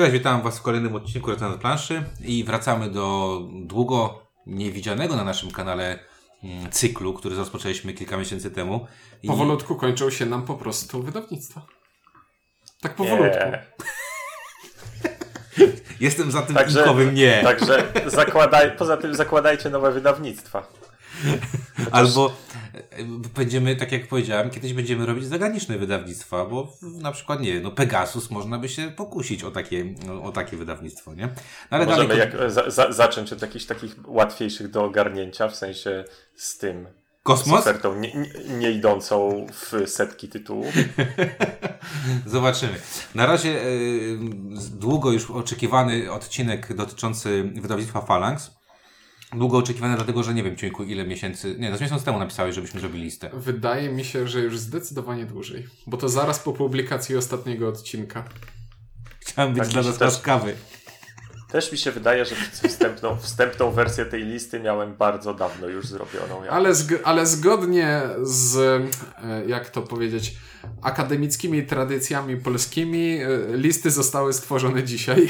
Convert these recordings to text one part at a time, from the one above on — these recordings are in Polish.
Cześć, witam Was w kolejnym odcinku Return planszy i wracamy do długo niewidzianego na naszym kanale mm, cyklu, który rozpoczęliśmy kilka miesięcy temu. I... Powolutku kończą się nam po prostu wydawnictwa. Tak powolutku. Nie. Jestem za tym także, nie. Także zakładaj, poza tym zakładajcie nowe wydawnictwa. Albo e, będziemy, tak jak powiedziałem, kiedyś będziemy robić zagraniczne wydawnictwa, bo na przykład, nie no Pegasus można by się pokusić o takie, o takie wydawnictwo, nie? No, ale Możemy dalej... jak, za, za, zacząć od jakichś takich łatwiejszych do ogarnięcia, w sensie z tym Kosmos? Z ofertą nie, nie, nie, idącą w setki tytułów. Zobaczymy. Na razie y, długo już oczekiwany odcinek dotyczący wydawnictwa Phalanx długo oczekiwane, dlatego że nie wiem, Ciuńku, ile miesięcy. Nie, no z miesiąc temu napisałeś, żebyśmy zrobili listę. Wydaje mi się, że już zdecydowanie dłużej. Bo to zaraz po publikacji ostatniego odcinka. Chciałem być tak dla nas łaskawy. Też mi się wydaje, że wstępną, wstępną wersję tej listy miałem bardzo dawno już zrobioną. Ale, zg ale zgodnie z, e, jak to powiedzieć, akademickimi tradycjami polskimi, e, listy zostały stworzone dzisiaj.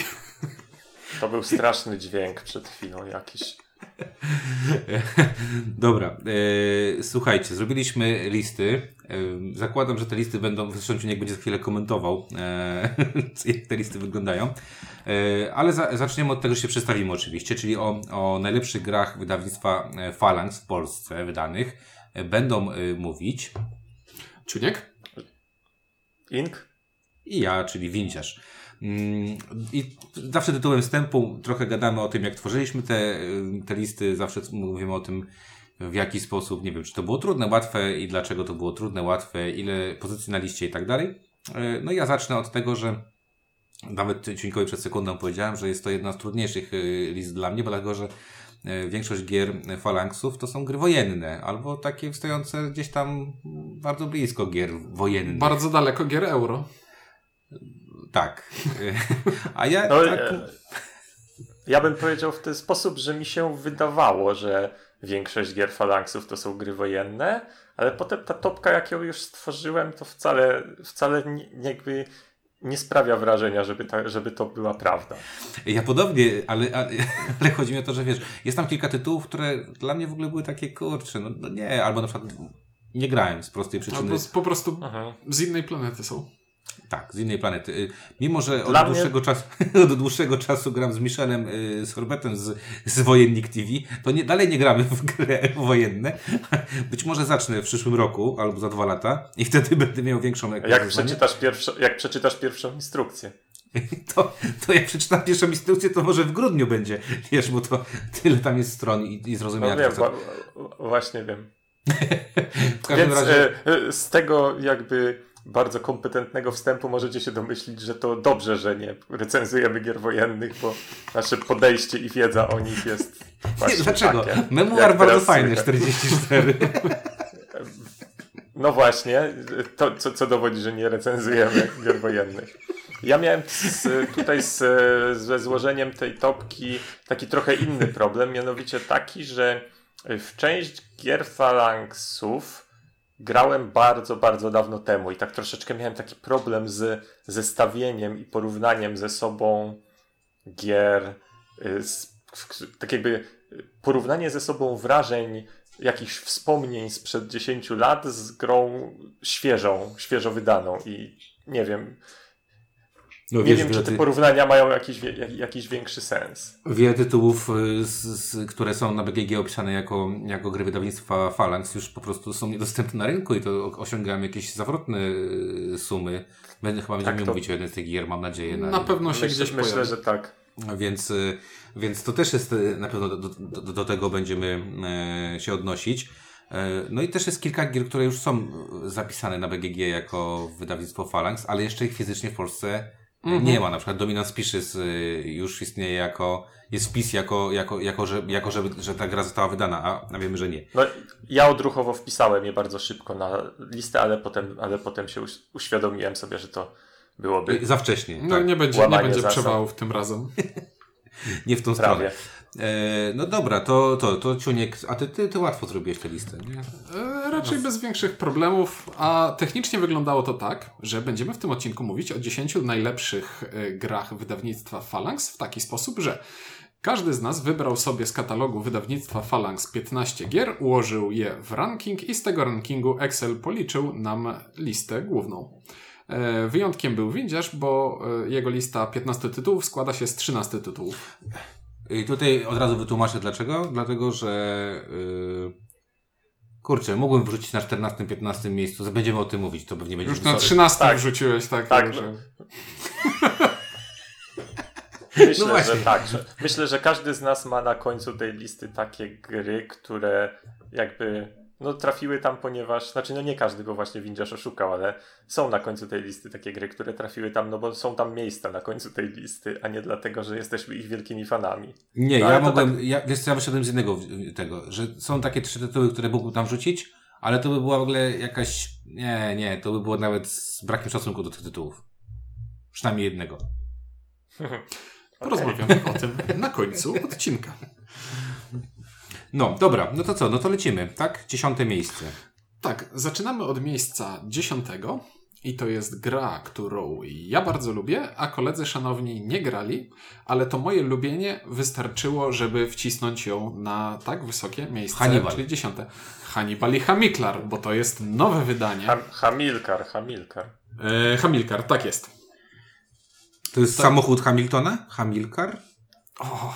To był straszny dźwięk przed chwilą jakiś. Dobra, e, słuchajcie, zrobiliśmy listy. E, zakładam, że te listy będą, zresztą Ciuniek będzie za chwilę komentował, e, jak te listy wyglądają. Ale za, zaczniemy od tego, że się przedstawimy oczywiście, czyli o, o najlepszych grach wydawnictwa Phalanx w Polsce wydanych. Będą mówić... Czuniek? Ink? I ja, czyli Winciarz. Mm, I zawsze tytułem wstępu trochę gadamy o tym, jak tworzyliśmy te, te listy, zawsze mówimy o tym, w jaki sposób, nie wiem, czy to było trudne, łatwe i dlaczego to było trudne, łatwe, ile pozycji na liście i tak dalej. E, no ja zacznę od tego, że nawet Ciuńkowi przed sekundą powiedziałem, że jest to jedna z trudniejszych e, list dla mnie, bo dlatego, że większość gier Phalanxów to są gry wojenne, albo takie stojące gdzieś tam bardzo blisko gier wojennych. Bardzo daleko gier euro. Tak. A ja no, tak... Ja bym powiedział w ten sposób, że mi się wydawało, że większość gier Phalanxów to są gry wojenne, ale potem ta topka, jak ją już stworzyłem, to wcale, wcale nie, jakby nie sprawia wrażenia, żeby, ta, żeby to była prawda. Ja podobnie, ale, ale, ale, chodzi mi o to, że wiesz, jest tam kilka tytułów, które dla mnie w ogóle były takie kurcze, no, no nie, albo na przykład nie grałem z prostej przyczyny. Albo po prostu Aha. z innej planety są. Tak, z innej planety. Y, mimo, że od dłuższego, mnie... czasu, od dłuższego czasu gram z Michelem, y, z Horbetem z, z Wojennik TV, to nie, dalej nie gramy w grę wojenne. Być może zacznę w przyszłym roku albo za dwa lata i wtedy będę miał większą jak przeczytasz, jak przeczytasz pierwszą instrukcję. To, to jak przeczytam pierwszą instrukcję, to może w grudniu będzie, wiesz, bo to tyle tam jest stron i, i zrozumienia. No wiem, co... właśnie wiem. w każdym Więc razie... E, z tego jakby bardzo kompetentnego wstępu możecie się domyślić, że to dobrze, że nie recenzujemy gier wojennych, bo nasze podejście i wiedza o nich jest właśnie nie, Dlaczego? Takie, Memuar bardzo fajny, 44. No właśnie, to co, co dowodzi, że nie recenzujemy gier wojennych. Ja miałem z, tutaj z, ze złożeniem tej topki taki trochę inny problem, mianowicie taki, że w część gier Phalanxów grałem bardzo, bardzo dawno temu i tak troszeczkę miałem taki problem z zestawieniem i porównaniem ze sobą gier, y, tak jakby porównanie ze sobą wrażeń, jakichś wspomnień sprzed 10 lat z grą świeżą, świeżo wydaną i nie wiem, no, nie wiesz, wiem, czy te porównania mają jakiś, jakiś większy sens. Wiele tytułów, z, z, które są na BGG opisane jako, jako gry wydawnictwa Phalanx już po prostu są niedostępne na rynku i to osiągają jakieś zawrotne y, sumy. Będę chyba będziemy tak, to... mówić o jednej z tych gier, mam nadzieję. Na, na pewno się myślę, gdzieś Myślę, pojawi. że tak. Więc, y, więc to też jest y, na pewno do, do, do, do tego będziemy e, się odnosić. E, no i też jest kilka gier, które już są zapisane na BGG jako wydawnictwo Phalanx, ale jeszcze ich fizycznie w Polsce Mhm. Nie ma, na przykład Dominant Species y, już istnieje jako, jest wpis jako, jako, jako, że, jako żeby, że ta gra została wydana, a, a wiemy, że nie. No, ja odruchowo wpisałem je bardzo szybko na listę, ale potem, ale potem się uświadomiłem sobie, że to byłoby... Za wcześnie. No tak. nie będzie, nie będzie przewałów tym razem. nie w tą Prawie. stronę. E, no dobra, to, to, to Ciuniek, a ty, ty, ty łatwo zrobiłeś tę listę, nie? E, raczej bez większych problemów, a technicznie wyglądało to tak, że będziemy w tym odcinku mówić o 10 najlepszych e, grach wydawnictwa Phalanx w taki sposób, że każdy z nas wybrał sobie z katalogu wydawnictwa Phalanx 15 gier, ułożył je w ranking i z tego rankingu Excel policzył nam listę główną. Wyjątkiem był Windziarz, bo jego lista 15 tytułów składa się z 13 tytułów. I tutaj od razu wytłumaczę dlaczego. Dlatego, że yy, kurczę, mógłbym wrzucić na 14-15 miejscu. Będziemy o tym mówić, to pewnie będzie Już na wysoko. 13 Tak. wrzuciłeś, tak? Tak, że... Myślę, No że tak. Że, myślę, że każdy z nas ma na końcu tej listy takie gry, które jakby no, trafiły tam, ponieważ, znaczy no nie każdy, bo właśnie Windziarz oszukał, ale są na końcu tej listy takie gry, które trafiły tam, no bo są tam miejsca na końcu tej listy, a nie dlatego, że jesteśmy ich wielkimi fanami. Nie, No, ja mogłem, ja, wiesz co, ja wyszedłem z jednego y, tego, że są takie trzy tytuły, które mógłbym tam wrzucić, ale to by była w ogóle jakaś, nie, nie, to by było nawet z brakiem szacunku do tych tytułów. Przynajmniej jednego. Porozmawiamy o tym na końcu odcinka. No, dobra, no to co, no to lecimy, tak? Dziesiąte miejsce. Tak, zaczynamy od miejsca dziesiątego i to jest gra, którą ja bardzo lubię, a koledzy szanowni nie grali, ale to moje lubienie wystarczyło, żeby wcisnąć ją na tak wysokie miejsce, Hannibal. czyli dziesiąte. Hannibal i Hamiklar, bo to jest nowe wydanie. Ham, Hamilkar, Hamilkar. E, Hamilkar, tak jest. To jest samochód Hamiltona? Hamilkar? O,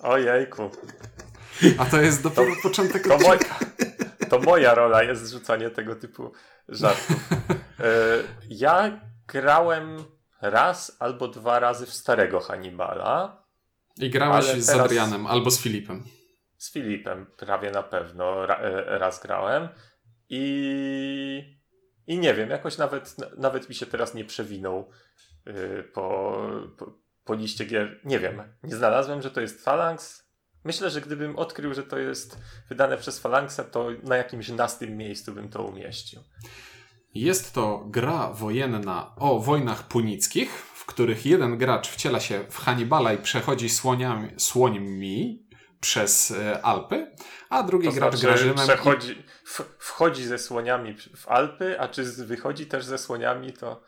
Ojejku. A to jest dopiero początek To, moj, to moja rola jest zrzucanie tego typu żartów. E, ja grałem raz albo dwa razy w starego Hannibala. I grałeś z Adrianem albo z Filipem. Z Filipem prawie na pewno e, raz grałem. I, I nie wiem, jakoś nawet, nawet mi się teraz nie przewinął y, po, po, po liście gier. Nie wiem, nie znalazłem, że to jest Phalanx. Myślę, że gdybym odkrył, że to jest wydane przez Phalanxa, to na jakimś nastym miejscu bym to umieścił. Jest to gra wojenna o wojnach punickich, w których jeden gracz wciela się w Hannibala i przechodzi słoniami, słońmi przez e, Alpy, a drugi To gracz znaczy, przechodzi, w, wchodzi ze słoniami w Alpy, a czy wychodzi też ze słoniami, to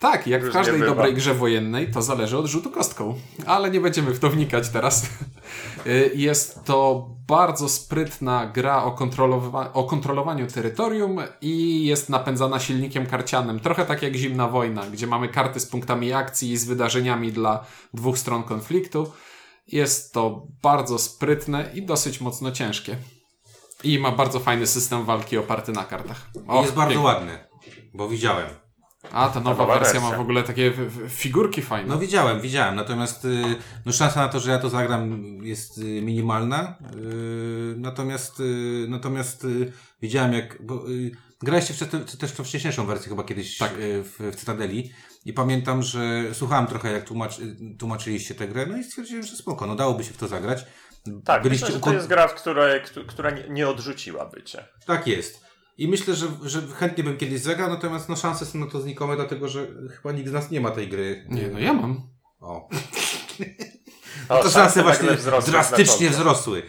Tak, jak w każdej dobrej grze wojennej, to zależy od rzutu kostką. Ale nie będziemy w to wnikać teraz. Y, Jest to bardzo sprytna gra o, kontrolowa- o kontrolowaniu terytorium i jest napędzana silnikiem karcianym. Trochę tak jak Zimna Wojna, gdzie mamy karty z punktami akcji i z wydarzeniami dla dwóch stron konfliktu. Jest to bardzo sprytne i dosyć mocno ciężkie. I ma bardzo fajny system walki oparty na kartach. Jest bardzo pięknie. ładny, bo widziałem. A, ta nowa nowa wersja ma wersja. w ogóle takie figurki fajne. No widziałem, widziałem, natomiast y, no, szansa na to, że ja to zagram jest y, minimalna. Y, natomiast y, natomiast y, widziałem jak. Bo, y, graliście w, te- też w tą wcześniejszą wersję chyba kiedyś Tak. y, w, w Cytadeli. I pamiętam, że słuchałem trochę jak tłumacz, y, tłumaczyliście tę grę, no i stwierdziłem, że spoko, no dałoby się w to zagrać. tak, Byliście myślę, że to jest gra, w której, któ- która nie, nie odrzuciłaby cię. Tak jest. I myślę, że, że chętnie bym kiedyś zagrał, natomiast no szanse są na to znikome, dlatego że chyba nikt z nas nie ma tej gry. Nie, no ja mam. O. O, to szanse właśnie nagle wzrosły drastycznie wzrosły.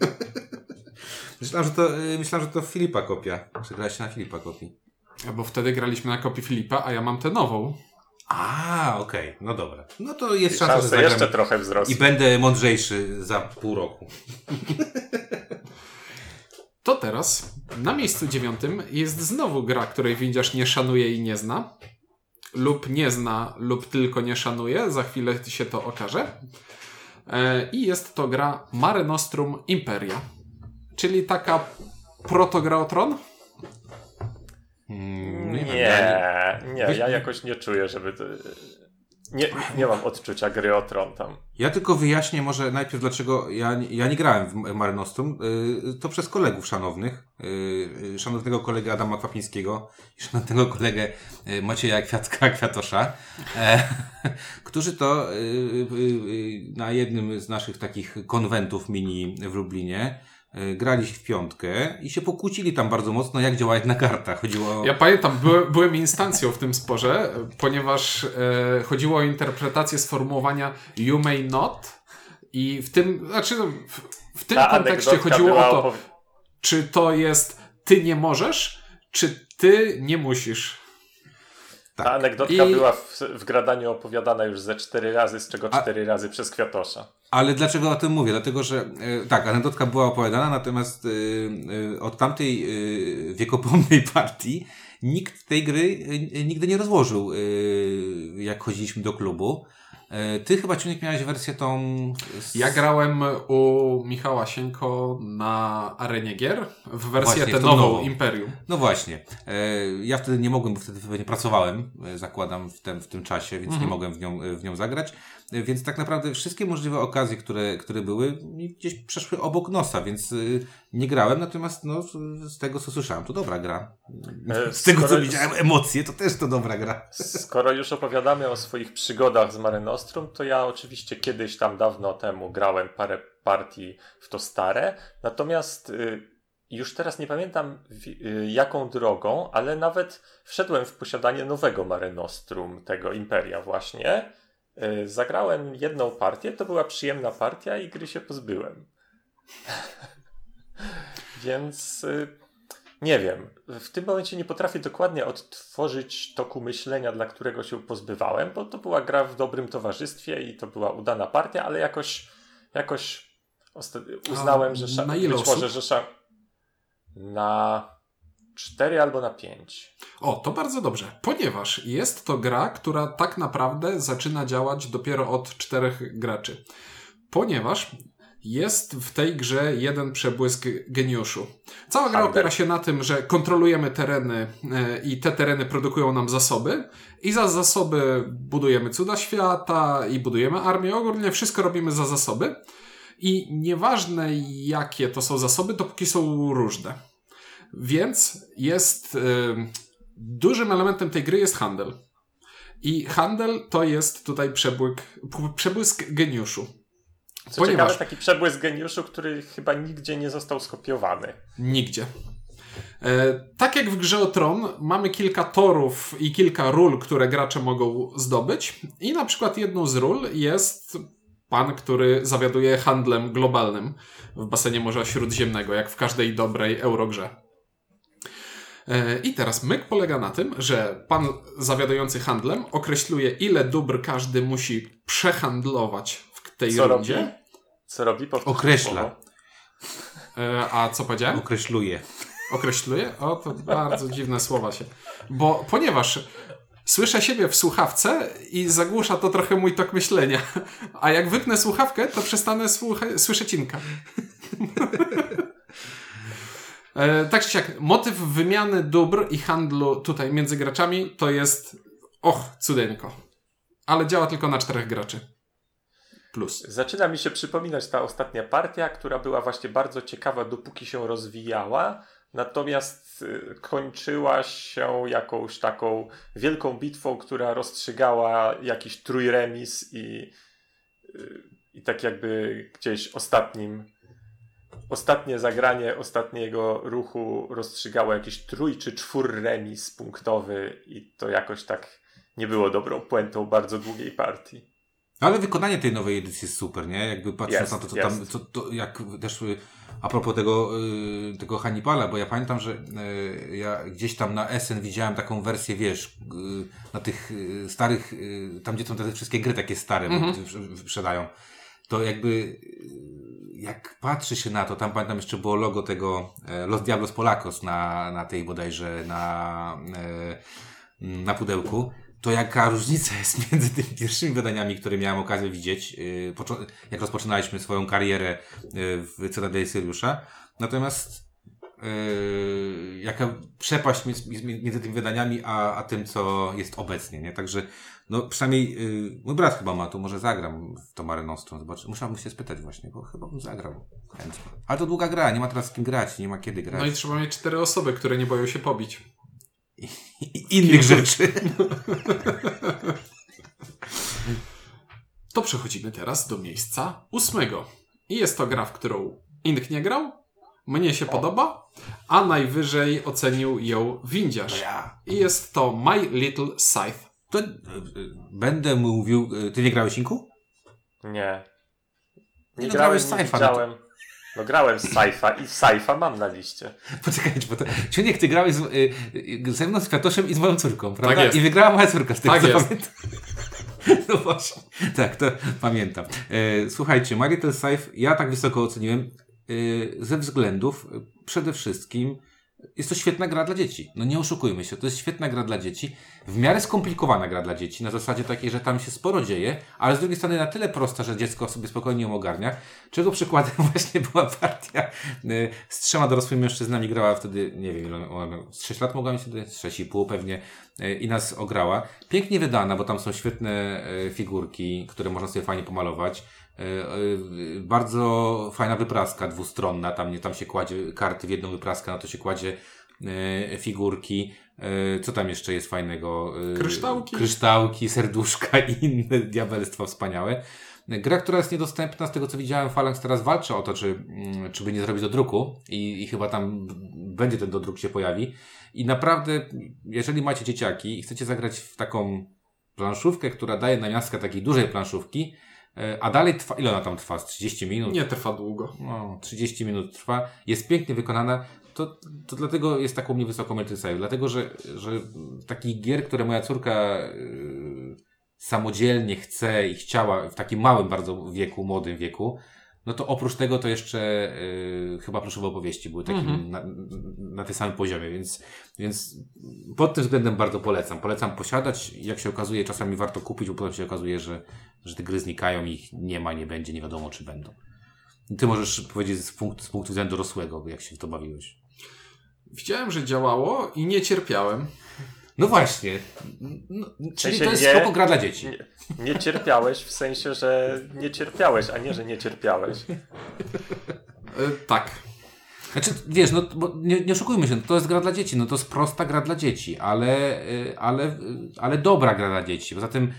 myślałem, że to, y, myślałem, że to Filipa kopia. Że grałeś na Filipa kopii. Bo wtedy graliśmy na kopii Filipa, a ja mam tę nową. A, okej, no dobra. No to jest szansa, że jeszcze trochę wzrosły. i będę mądrzejszy za pół roku. To teraz na miejscu dziewiątym jest znowu gra, której windziarz nie szanuje i nie zna. Lub nie zna, lub tylko nie szanuje. Za chwilę się to okaże. E, I jest to gra Mare Nostrum Imperia. Czyli taka protogra o tron. Mm, Nie, nie, Wiesz- ja jakoś nie czuję, żeby to... Nie, nie mam odczucia gry o tron tam. Ja tylko wyjaśnię może najpierw, dlaczego ja, ja nie grałem w Mare Nostrum. Yy, To przez kolegów szanownych. Yy, Szanownego kolegę Adama Kwapińskiego i szanownego kolegę yy, Macieja Kwiatka, Kwiatosza, e, którzy to na jednym z naszych takich konwentów mini w Lublinie grali w piątkę i się pokłócili tam bardzo mocno, jak działa jedna karta. Chodziło o... Ja pamiętam, byłem, byłem instancją w tym sporze, ponieważ e, chodziło o interpretację sformułowania you may not I w tym, znaczy no, w, w tym Ta kontekście chodziło o to, czy to jest ty nie możesz, czy ty nie musisz. Ta Tak. anegdotka I- była w, w gradaniu opowiadana już ze cztery razy, z czego A- cztery razy przez Kwiatosza. Ale dlaczego o tym mówię? Dlatego, że e, tak, anegdotka była opowiadana, natomiast e, e, od tamtej wiekopomnej partii nikt tej gry nigdy nie rozłożył, jak chodziliśmy do klubu. Ty chyba, Ciunek, miałeś wersję tą... z- Ja grałem u Michała Sieńko na arenie gier w wersję Właśnie, tę nową, nową. Imperium. No właśnie. Ja wtedy nie mogłem, bo wtedy pewnie pracowałem, zakładam, w tym, w tym czasie, więc nie mogłem w nią, w nią zagrać. Więc tak naprawdę wszystkie możliwe okazje, które, które były, mi gdzieś przeszły obok nosa, więc y, nie grałem, natomiast no, z- tego, co słyszałem, to dobra gra. E, Z tego, co skoro- widziałem, emocje, to też to dobra gra. Skoro już opowiadamy o swoich przygodach z Mare Nostrum, to ja oczywiście kiedyś tam dawno temu grałem parę partii w to stare, natomiast y, już teraz nie pamiętam y, jaką drogą, ale nawet wszedłem w posiadanie nowego Mare Nostrum, tego Imperia właśnie. Y, zagrałem jedną partię, to była przyjemna partia i gry się pozbyłem. Więc y, nie wiem. W tym momencie nie potrafię dokładnie odtworzyć toku myślenia, dla którego się pozbywałem, bo to była gra w dobrym towarzystwie i to była udana partia, ale jakoś, jakoś uznałem, że na ile być osób? może, że na 4 albo na 5. O, to bardzo dobrze, ponieważ jest to gra, która tak naprawdę zaczyna działać dopiero od czterech graczy. Ponieważ jest w tej grze jeden przebłysk geniuszu. Cała gra opiera się na tym, że kontrolujemy tereny e, i te tereny produkują nam zasoby i za zasoby budujemy cuda świata i budujemy armię. Ogólnie wszystko robimy za zasoby i nieważne jakie to są zasoby, dopóki są różne. Więc jest ym, dużym elementem tej gry jest handel. I handel to jest tutaj przebłysk, przebłysk geniuszu. Co Ponieważ- ciekawe, taki przebłysk geniuszu, który chyba nigdzie nie został skopiowany. Nigdzie. E, tak jak w grze o Tron, mamy kilka torów i kilka ról, które gracze mogą zdobyć. I na przykład jedną z ról jest pan, który zawiaduje handlem globalnym w basenie Morza Śródziemnego, jak w każdej dobrej eurogrze. E, I teraz myk polega na tym, że pan zawiadujący handlem określuje, ile dóbr każdy musi przehandlować w tej Co rundzie. robi? Co robi? Powtórz Określa. słowo. E, a co powiedziałem? Określuje. Określuje? O, to bardzo dziwne słowa się. Bo ponieważ słyszę siebie w słuchawce i zagłusza to trochę mój tok myślenia. A jak wypnę słuchawkę, to przestanę słucha- słyszeć inka. E, tak czy siak, motyw wymiany dóbr i handlu tutaj między graczami to jest och, cudeńko. Ale działa tylko na czterech graczy. Plus. Zaczyna mi się przypominać ta ostatnia partia, która była właśnie bardzo ciekawa, dopóki się rozwijała, natomiast y, kończyła się jakąś taką wielką bitwą, która rozstrzygała jakiś trójremis i, y, i tak jakby gdzieś ostatnim ostatnie zagranie ostatniego ruchu rozstrzygało jakiś trój czy czwór remis punktowy i to jakoś tak nie było dobrą puentą bardzo długiej partii. Ale wykonanie tej nowej edycji jest super, nie? Jakby patrząc Jest, na to, co tam, co, to, jak też y, a propos tego, y, tego Hannibala, bo ja pamiętam, że y, ja gdzieś tam na SN widziałem taką wersję, wiesz, na tych starych, tam gdzie są te wszystkie gry takie stare, wyprze- wyprzedają. To jakby, jak patrzy się na to, tam pamiętam jeszcze było logo tego e, Los Diablos Polacos na, na tej bodajże, na, e, na pudełku, to jaka różnica jest między tymi pierwszymi wydaniami, które miałem okazję widzieć, poczo- jak rozpoczynaliśmy swoją karierę w Cytadeli Syriusza. Natomiast yy, jaka przepaść między, między tymi wydaniami, a, a tym, co jest obecnie, nie? Także, no przynajmniej yy, mój brat chyba ma, to może zagram w to Mare Nostrum, zobaczę. Musiałbym się spytać właśnie, bo chyba bym zagrał chętnie. Ale to długa gra, nie ma teraz z kim grać, nie ma kiedy grać. No i trzeba mieć cztery osoby, które nie boją się pobić. I innych rzeczy. To przechodzimy teraz do miejsca ósmego. I jest to gra, w którą Ink nie grał, mnie się podoba, a najwyżej ocenił ją Windziarz. I jest to My Little Scythe. To y, będę mówił, y, ty nie grałeś Inku? Nie. Nie no, grałem, grałeś nie Sci-Fi, no to- widziałem. No grałem z Sci-Fi i Sci-Fi mam na liście. Poczekajcie, bo to... Ciuniek, ty grałeś z, y, y, ze mną, z Kwiatoszem i z moją córką, prawda? jest. I wygrała moja córka z tego, Tak co jest. pamiętam. No właśnie. Tak, to pamiętam. E, słuchajcie, My Little Scythe ja tak wysoko oceniłem ze względów e, przede wszystkim jest to świetna gra dla dzieci. No nie oszukujmy się, to jest świetna gra dla dzieci. W miarę skomplikowana gra dla dzieci, na zasadzie takiej, że tam się sporo dzieje, ale z drugiej strony na tyle prosta, że dziecko sobie spokojnie ją ogarnia. Czego przykładem właśnie była partia y, z trzema dorosłymi mężczyznami. Grała wtedy, nie wiem, ile z 6 lat mogła mieć wtedy, z 6,5 pewnie y, i nas ograła. Pięknie wydana, bo tam są świetne y, figurki, które można sobie fajnie pomalować. Y, y, Bardzo fajna wypraska dwustronna, tam, nie, tam się kładzie karty w jedną wypraskę, na to się kładzie y, figurki. Co tam jeszcze jest fajnego? Kryształki. Kryształki, serduszka i inne diabelstwa wspaniałe. Gra, która jest niedostępna, z tego co widziałem, Phalanx teraz walczy o to, czy, mm, czy by nie zrobić do druku i, i chyba tam będzie ten dodruk się pojawi. I naprawdę, jeżeli macie dzieciaki i chcecie zagrać w taką planszówkę, która daje na miastkę takiej dużej planszówki, e, a dalej trwa, ile ona tam trwa? Z 30 minut? Nie trwa długo. no, 30 minut trwa, jest pięknie wykonana, to, to dlatego jest taką mnie wysoką Metrysaju. Dlatego, że, że takich gier, które moja córka yy, samodzielnie chce i chciała w takim małym bardzo wieku, młodym wieku, no to oprócz tego to jeszcze yy, chyba pluszowe opowieści były takim Mhm. na, na tym samym poziomie, więc, więc pod tym względem bardzo polecam. Polecam posiadać, jak się okazuje, czasami warto kupić, bo potem się okazuje, że, że te gry znikają i ich nie ma, nie będzie, nie wiadomo czy będą. Ty możesz powiedzieć z punktu, z punktu widzenia dorosłego, jak się w to bawiłeś. Widziałem, że działało i nie cierpiałem. No właśnie. No, czyli sensie to jest nie- spoko gra dla dzieci. Nie, nie cierpiałeś w sensie, że nie cierpiałeś, a nie, że nie cierpiałeś. E, tak. Znaczy, wiesz, no bo nie, nie oszukujmy się, no, to jest gra dla dzieci, no to jest prosta gra dla dzieci, ale, y, ale, y, ale dobra gra dla dzieci. Poza tym,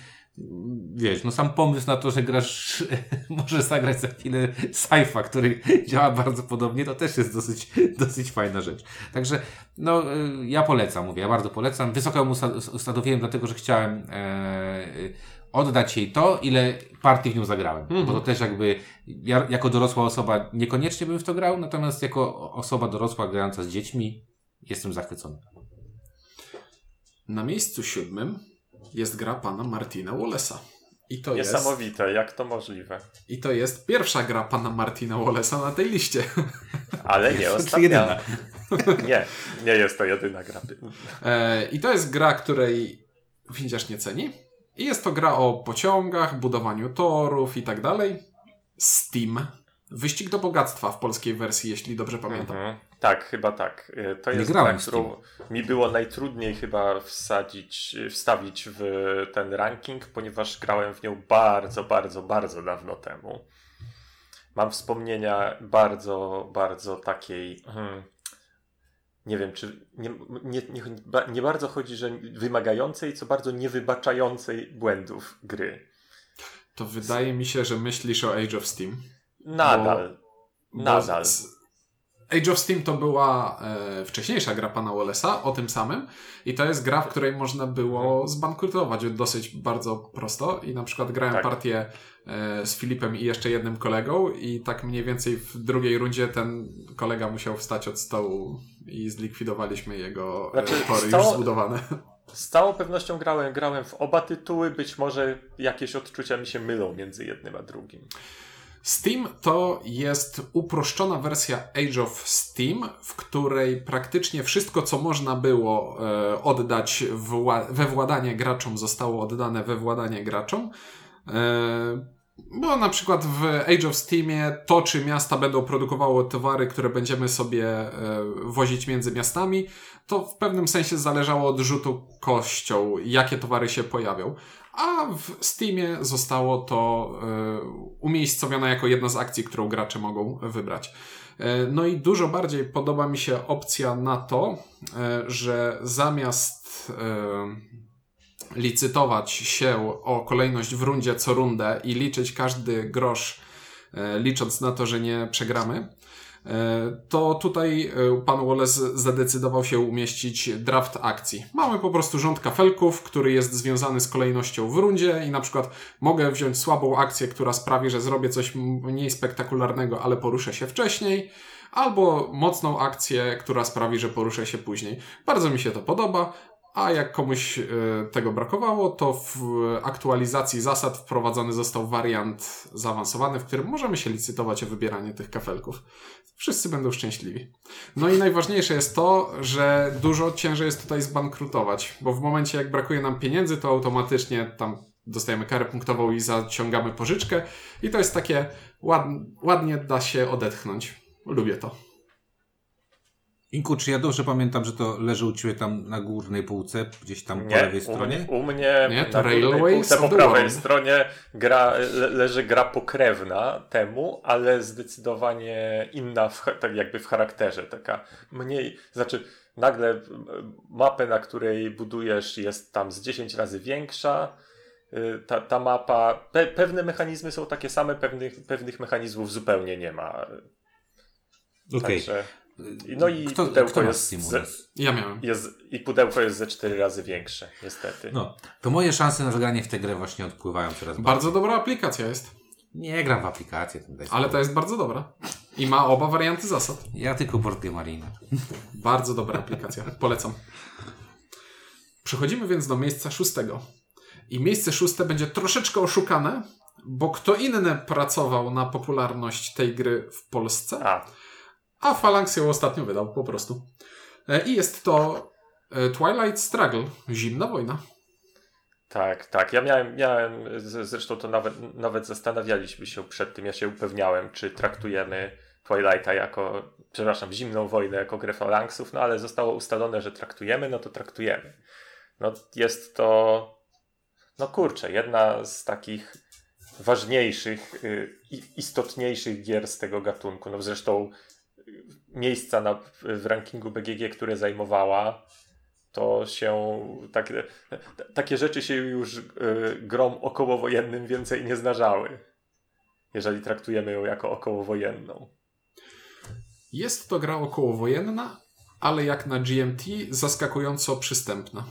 wiesz, no sam pomysł na to, że grasz, możesz zagrać za chwilę sci który działa bardzo podobnie, to też jest dosyć, dosyć fajna rzecz. Także, no, y, ja polecam, mówię, ja bardzo polecam. Wysoko ją usta- ustanowiłem, dlatego, że chciałem e, oddać jej to, ile partii w nią zagrałem. Bo to też jakby, ja jako dorosła osoba niekoniecznie bym w to grał, natomiast jako osoba dorosła grająca z dziećmi jestem zachwycony. Na miejscu siódmym jest gra pana Martina Wallace'a. I to jest, Niesamowite, jak to możliwe. I to jest pierwsza gra pana Martina Wallace'a na tej liście. Ale nie ostatnia. Nie, nie jest to jedyna gra. E, I to jest gra, której windziarz nie ceni. I jest to gra o pociągach, budowaniu torów i tak dalej. Steam. Wyścig do bogactwa w polskiej wersji, jeśli dobrze pamiętam. Mhm. Tak, chyba tak. Y, To Nie jest gra, którą mi było najtrudniej chyba wsadzić, wstawić w ten ranking, ponieważ grałem w nią bardzo, bardzo, bardzo dawno temu. Mam wspomnienia bardzo, bardzo takiej. Hmm, nie wiem, czy nie, nie, nie, nie bardzo chodzi, że wymagającej, co bardzo niewybaczającej błędów gry. To wydaje mi się, że myślisz o Age of Steam. Nadal. Bo Nadal. Age of Steam to była e, wcześniejsza gra pana Wallace'a o tym samym i to jest gra, w której można było zbankrutować dosyć bardzo prosto i na przykład grałem Tak. partię e, z Filipem i jeszcze jednym kolegą i tak mniej więcej w drugiej rundzie ten kolega musiał wstać od stołu i zlikwidowaliśmy jego Znaczy, e, tory stało- już zbudowane. Z całą pewnością grałem, grałem w oba tytuły, być może jakieś odczucia mi się mylą między jednym a drugim. Steam to jest uproszczona wersja Age of Steam, w której praktycznie wszystko, co można było e, oddać we władanie graczom, zostało oddane we władanie graczom. Bo na przykład w Age of Steamie to, czy miasta będą produkowały towary, które będziemy sobie e, wozić między miastami, to w pewnym sensie zależało od rzutu kością, jakie towary się pojawią. A w Steamie zostało to e, umiejscowione jako jedna z akcji, którą gracze mogą wybrać. E, no i dużo bardziej podoba mi się opcja na to, że zamiast licytować się o kolejność w rundzie co rundę i liczyć każdy grosz, e, licząc na to, że nie przegramy, E, to tutaj e, pan Wallace zadecydował się umieścić draft akcji. Mamy po prostu rząd kafelków, który jest związany z kolejnością w rundzie i na przykład mogę wziąć słabą akcję, która sprawi, że zrobię coś mniej spektakularnego, ale poruszę się wcześniej, albo mocną akcję, która sprawi, że poruszę się później. Bardzo mi się to podoba. A jak komuś e, tego brakowało, to w aktualizacji zasad wprowadzony został wariant zaawansowany, w którym możemy się licytować o wybieranie tych kafelków. Wszyscy będą szczęśliwi. No i najważniejsze jest to, że dużo ciężej jest tutaj zbankrutować, bo w momencie jak brakuje nam pieniędzy, to automatycznie tam dostajemy karę punktową i zaciągamy pożyczkę i to jest takie ładnie, ładnie da się odetchnąć. Lubię to. Inku, czy ja dobrze pamiętam, że to leży u Ciebie tam na górnej półce, gdzieś tam nie, po lewej stronie? U, u mnie nie, na górnej półce po prawej stronie gra, le, leży gra pokrewna temu, ale zdecydowanie inna, w, tak jakby w charakterze, taka mniej, znaczy nagle mapę, na której budujesz jest tam z 10 razy większa, y, ta, ta mapa, pe, pewne mechanizmy są takie same, pewnych, pewnych mechanizmów zupełnie nie ma. Okej. Okay. Także... No i kto, pudełko kto jest, ze, Ja miałem. Jest, I pudełko jest ze cztery razy większe, niestety. No, to moje szanse na zagranie w tę grę właśnie odpływają coraz bardziej. Bardzo dobra aplikacja jest. Nie gram w aplikację. Ale to jest bardzo dobra. I ma oba warianty zasad. Ja tylko Board Marina. bardzo dobra aplikacja. Polecam. Przechodzimy więc do miejsca szóstego. I miejsce szóste będzie troszeczkę oszukane, bo kto inny pracował na popularność tej gry w Polsce. A a Phalanx ją ostatnio wydał po prostu. E, I jest to e, Twilight Struggle, Zimna Wojna. Tak, tak. Ja miałem, miałem zresztą to nawet, nawet zastanawialiśmy się przed tym, ja się upewniałem, czy traktujemy Twilighta jako, przepraszam, Zimną Wojnę jako grę Phalanxów, no ale zostało ustalone, że traktujemy, no to traktujemy. No jest to, no kurczę, jedna z takich ważniejszych, y, istotniejszych gier z tego gatunku. No zresztą miejsca na, w rankingu BGG, które zajmowała, to się tak, takie rzeczy się już y, grom okołowojennym więcej nie zdarzały, jeżeli traktujemy ją jako okołowojenną. Jest to gra okołowojenna, ale jak na GMT zaskakująco przystępna.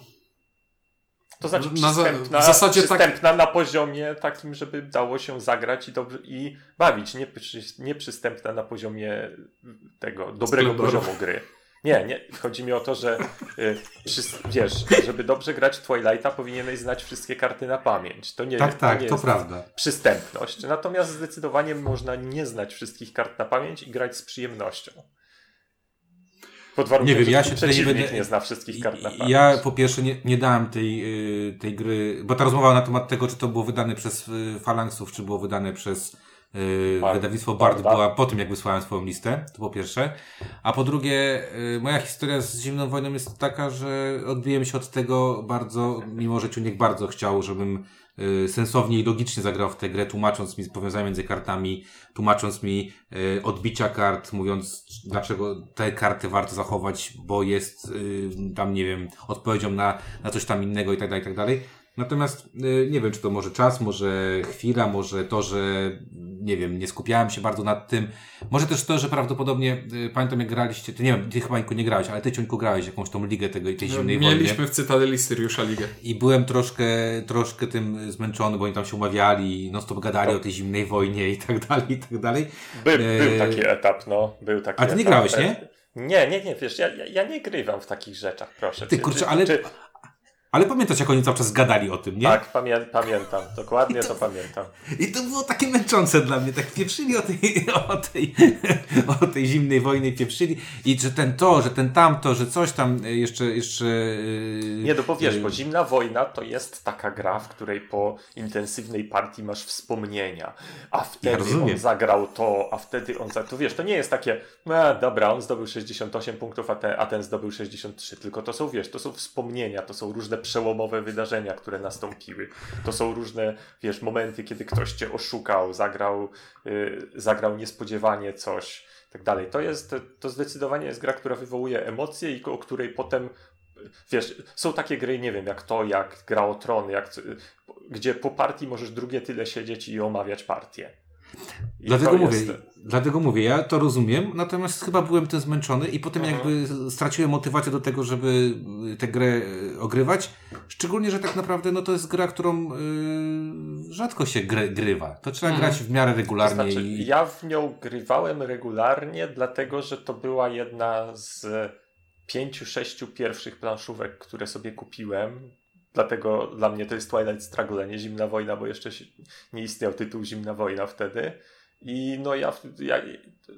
To znaczy przystępna, w zasadzie tak- przystępna tak... na poziomie takim, żeby dało się zagrać i, dobrze, i bawić. Nie, nie przystępna na poziomie tego dobrego poziomu gry. Nie, nie. Chodzi mi o to, że y, przy, wiesz, żeby dobrze grać Twilighta powinieneś znać wszystkie karty na pamięć. To nie, tak, tak, to, nie to prawda. przystępność. Natomiast zdecydowanie można nie znać wszystkich kart na pamięć i grać z przyjemnością. Pod warunkiem, nie wiem, ja się tutaj nie, będę... nie zna wszystkich kart na pamięć. Ja po pierwsze nie, nie dałem tej, y, tej gry, bo ta rozmowa na temat tego, czy to było wydane przez y, Phalanxów, czy było wydane przez yy, Bard. wydawnictwo Bard była po tym, jak wysłałem swoją listę, to po pierwsze. A po drugie, moja historia z Zimną Wojną jest taka, że odbiłem się od tego bardzo, mimo że Ciuniek bardzo chciał, żebym Y, sensownie i logicznie zagrał w tę grę, tłumacząc mi powiązania między kartami, tłumacząc mi y, odbicia kart, mówiąc dlaczego te karty warto zachować, bo jest y, tam, nie wiem, odpowiedzią na, na coś tam innego i tak dalej, i tak dalej. Natomiast nie wiem, czy to może czas, może chwila, może to, że nie wiem, nie skupiałem się bardzo nad tym. Może też to, że prawdopodobnie, y, pamiętam jak graliście, ty nie wiem, ty chyba nie grałeś, ale ty Ciuńku grałeś jakąś tą ligę tego, tej no, zimnej wojny. Mieliśmy w Cytadeli Syriusza ligę. I byłem troszkę, troszkę tym zmęczony, bo oni tam się umawiali, no stop gadali tak. o tej zimnej wojnie i tak dalej, i tak dalej. By, e... Był taki etap, no, był taki A ty nie grałeś, nie? Nie, nie, nie, wiesz, ja, ja, ja nie grywam w takich rzeczach, proszę. Ty, kurczę, ale... Czy, ale pamiętasz, jak oni cały czas gadali o tym, nie? Tak, pamię pamiętam. Dokładnie to, to, pamiętam. I to było takie męczące dla mnie. Tak pieprzyli o tej, o tej, o tej zimnej wojnie, pieprzyli. I że ten to, że ten tamto, że coś tam jeszcze... jeszcze yy, nie, no bo wiesz, yy, bo zimna wojna to jest taka gra, w której po intensywnej partii masz wspomnienia. A wtedy ja on zagrał to, a wtedy on zagrał... To wiesz, to nie jest takie, no dobra, on zdobył 68 punktów, a ten, a ten zdobył 63. Tylko to są, wiesz, to są wspomnienia, to są różne przełomowe wydarzenia, które nastąpiły. To są różne, wiesz, momenty, kiedy ktoś cię oszukał, zagrał, yy, zagrał niespodziewanie coś, tak dalej. To jest, to zdecydowanie jest gra, która wywołuje emocje i o której potem wiesz, są takie gry, nie wiem, jak to, jak gra o tron, jak, gdzie po partii możesz drugie tyle siedzieć i omawiać partię. I Dlatego mówię, jest- dlatego mówię, ja to rozumiem, natomiast chyba byłem tym zmęczony i potem Mhm. jakby straciłem motywację do tego, żeby y, tę grę y, ogrywać. Szczególnie, że tak naprawdę no to jest gra, którą y, rzadko się gry, grywa. To trzeba Mhm. grać w miarę To regularnie. znaczy, i... ja w nią grywałem regularnie, dlatego że to była jedna z pięciu, sześciu pierwszych planszówek, które sobie kupiłem. Dlatego dla mnie to jest Twilight Struggle, nie Zimna Wojna, bo jeszcze nie istniał tytuł Zimna Wojna wtedy. I no ja, ja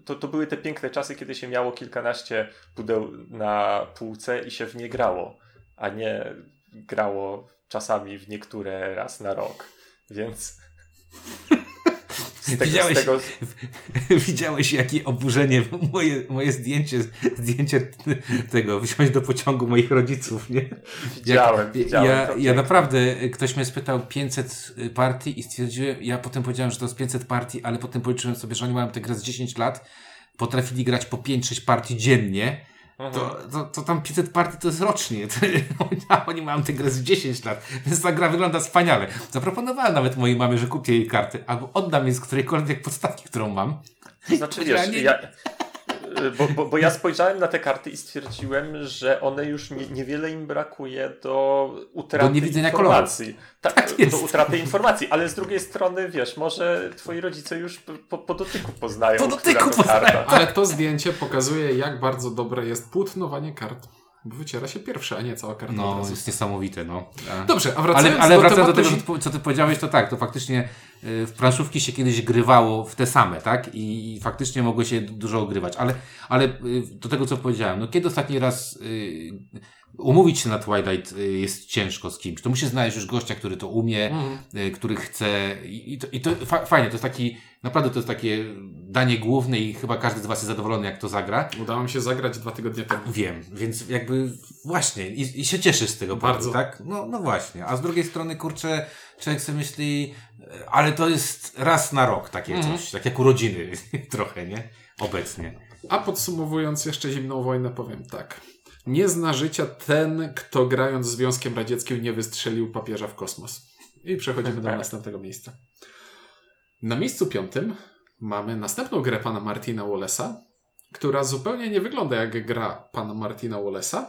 to, to były te piękne czasy, kiedy się miało kilkanaście pudeł na półce i się w nie grało, a nie grało czasami w niektóre raz na rok. Więc tego, Widziałeś- tego, Widziałeś, jakie oburzenie moje, moje zdjęcie, zdjęcie tego, wsiąść do pociągu moich rodziców, nie? Widziałem, widziałem. Ja, ja naprawdę, ktoś mnie spytał 500 partii i stwierdziłem, ja potem powiedziałem, że to jest 500 partii, ale potem policzyłem sobie, że oni mają tę grę z 10 lat, potrafili grać po 5-6 partii dziennie. To, to, to tam 500 partii to jest rocznie. To, oni mają tę grę z 10 lat, więc ta gra wygląda wspaniale. Zaproponowałem nawet mojej mamie, że kupię jej karty, albo oddam jej z którejkolwiek podstawki, którą mam. Znaczy, wiesz, nie- ja, bo, bo, bo ja spojrzałem na te karty i stwierdziłem, że one już nie, niewiele im brakuje do utraty Do niewidzenia informacji. Tak, Tak jest. do utraty informacji, ale z drugiej strony, wiesz, może twoi rodzice już po, po, dotyku poznają, Po dotyku poznają. karta. Ale to zdjęcie pokazuje, jak bardzo dobre jest płótnowanie kart. Bo wyciera się pierwsze, a nie cała karta No, jest niesamowite, no. Dobrze, a wracając Ale, ale do wracając do tego, co ty- powiedziałeś, to tak, to faktycznie y, w planszówki się kiedyś grywało w te same, tak? I, i faktycznie mogło się dużo ogrywać. Ale, ale y, do tego, co powiedziałem, no kiedy ostatni raz y, umówić się na Twilight y, jest ciężko z kimś. To musi znaleźć już gościa, który to umie, y, który chce i, to, i to fa fajnie, to jest taki, naprawdę to jest takie danie główne i chyba każdy z Was jest zadowolony, jak to zagra. Udało mi się zagrać dwa tygodnie temu. Wiem, więc jakby właśnie i, i się cieszy z tego Bardzo. powodu, tak? No, no właśnie. A z drugiej strony, kurczę, człowiek sobie myśli, e, ale to jest raz na rok takie Mhm. coś, tak jak urodziny trochę, nie? Obecnie. A podsumowując jeszcze zimną wojnę, powiem tak. Nie zna życia ten, kto grając z Związkiem Radzieckim nie wystrzelił papieża w kosmos. I przechodzimy do następnego miejsca. Na miejscu piątym mamy następną grę pana Martina Wallace'a, która zupełnie nie wygląda jak gra pana Martina Wallace'a.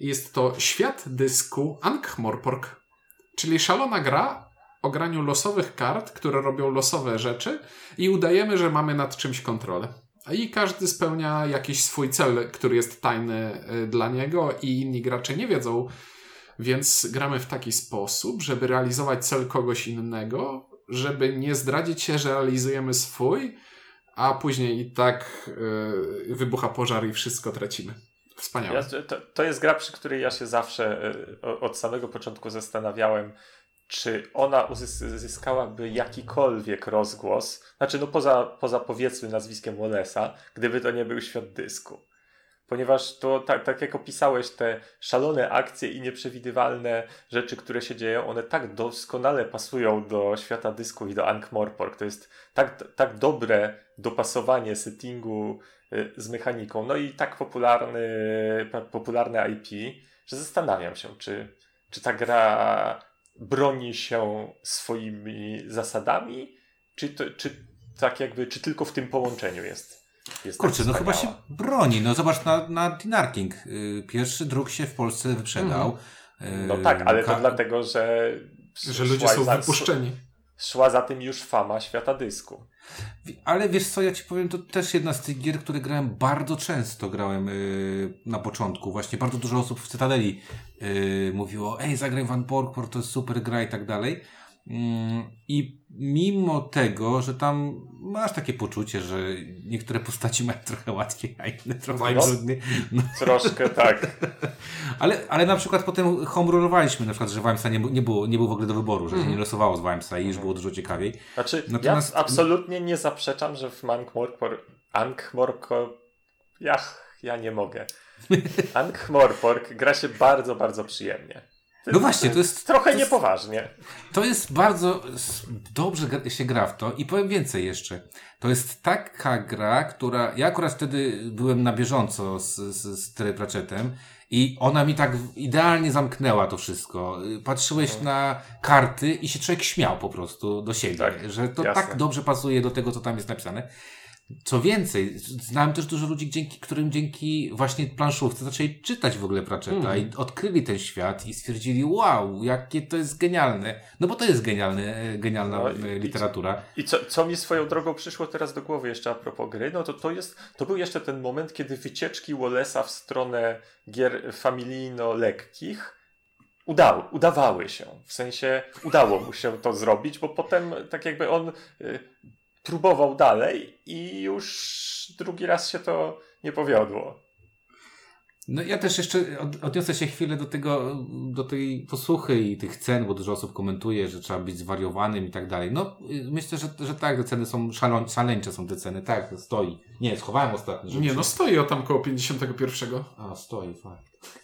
Jest to Świat dysku Ankh-Morpork, czyli szalona gra o graniu losowych kart, które robią losowe rzeczy i udajemy, że mamy nad czymś kontrolę. I każdy spełnia jakiś swój cel, który jest tajny y, dla niego i inni gracze nie wiedzą. Więc gramy w taki sposób, żeby realizować cel kogoś innego, żeby nie zdradzić się, że realizujemy swój, a później i tak y, wybucha pożar i wszystko tracimy. Wspaniałe. Ja, to, to jest gra, przy której ja się zawsze o- od samego początku zastanawiałem, czy ona uzys- uzyskałaby jakikolwiek rozgłos, znaczy no poza, poza powiedzmy nazwiskiem Wallace'a, gdyby to nie był świat dysku. Ponieważ to tak, tak jak opisałeś, te szalone akcje i nieprzewidywalne rzeczy, które się dzieją, one tak doskonale pasują do świata dysku i do Ankh-Morpork. To jest tak, tak dobre dopasowanie settingu y, z mechaniką. No i tak popularny, popularne IP, że zastanawiam się, czy, czy ta gra broni się swoimi zasadami, czy, to, czy tak jakby, czy tylko w tym połączeniu jest. jest Kurczę, tak no chyba się broni. No zobacz na, na Dinarking. Y, Pierwszy druk się w Polsce wyprzedał. Y, No tak, ale to dlatego, że, Że ludzie są wypuszczeni. Szła za tym już fama świata dysku. Ale wiesz co, ja ci powiem, to też jedna z tych gier, które grałem bardzo często, grałem yy, na początku. Właśnie bardzo dużo osób w Cytadeli yy, mówiło, ej, zagraj Van Porkport, to jest super gra i tak dalej. Mm, I mimo tego, że tam masz takie poczucie, że niektóre postaci mają trochę łatwiej, a inne trochę No. trudniej. No, Troszkę tak. ale, ale na przykład potem homerollowaliśmy, na przykład, że Wimesa nie, nie, było, nie było w ogóle do wyboru, że się nie losowało z Wimesa i już było dużo ciekawiej. Znaczy, Natomiast- ja absolutnie nie zaprzeczam, że w Ankh-Morpork... Ankh-Morpork... Ja, ja nie mogę. Ankh-Morpork gra się bardzo, bardzo przyjemnie. No właśnie, to jest... Trochę to jest, niepoważnie. To jest bardzo dobrze się gra w to i powiem więcej jeszcze. To jest taka gra, która... Ja akurat wtedy byłem na bieżąco z, z, z Terry Pratchettem i ona mi tak idealnie zamknęła to wszystko. Patrzyłeś na karty i się człowiek śmiał po prostu do siebie, Tak, że to jasne. tak dobrze pasuje do tego, co tam jest napisane. Co więcej, znałem też dużo ludzi, dzięki, którym dzięki właśnie planszówce zaczęli czytać w ogóle Pratchetta i odkryli ten świat i stwierdzili, wow, jakie to jest genialne. No bo to jest genialne, e, genialna No i- e, literatura. I co, co mi swoją drogą przyszło teraz do głowy jeszcze a propos gry, no to to jest, to był jeszcze ten moment, kiedy wycieczki Wallace'a w stronę gier familijno-lekkich udały, udawały się. W sensie udało mu się to zrobić, bo potem tak jakby on y, próbował dalej i już drugi raz się to nie powiodło. No ja też jeszcze od, odniosę się chwilę do tego, do tej posłuchy i tych cen, bo dużo osób komentuje, że trzeba być zwariowanym i tak dalej. No y, myślę, że, że tak, te ceny są szalon, szaleńcze są te ceny, tak, stoi. Nie, schowałem ostatnio. żeby Nie, no stoi o tam koło 51. A, stoi, fakt.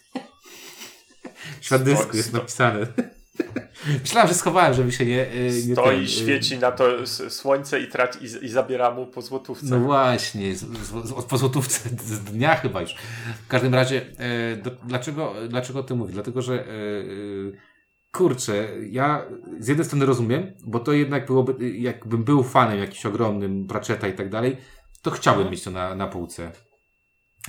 Świat dysku jest napisane. Myślałem, że schowałem, żeby się nie... y, nie Stoi, ten, y, świeci na to słońce i, traci, i, i zabiera mu po złotówce. No właśnie, z, z, z, po złotówce z dnia chyba już. W każdym razie, e, do, dlaczego, dlaczego o tym mówię? Dlatego, że e, e, kurczę, ja z jednej strony rozumiem, bo to jednak byłoby, jakbym był fanem jakimś ogromnym Pratchetta i tak dalej, to chciałbym mieć to na, na półce.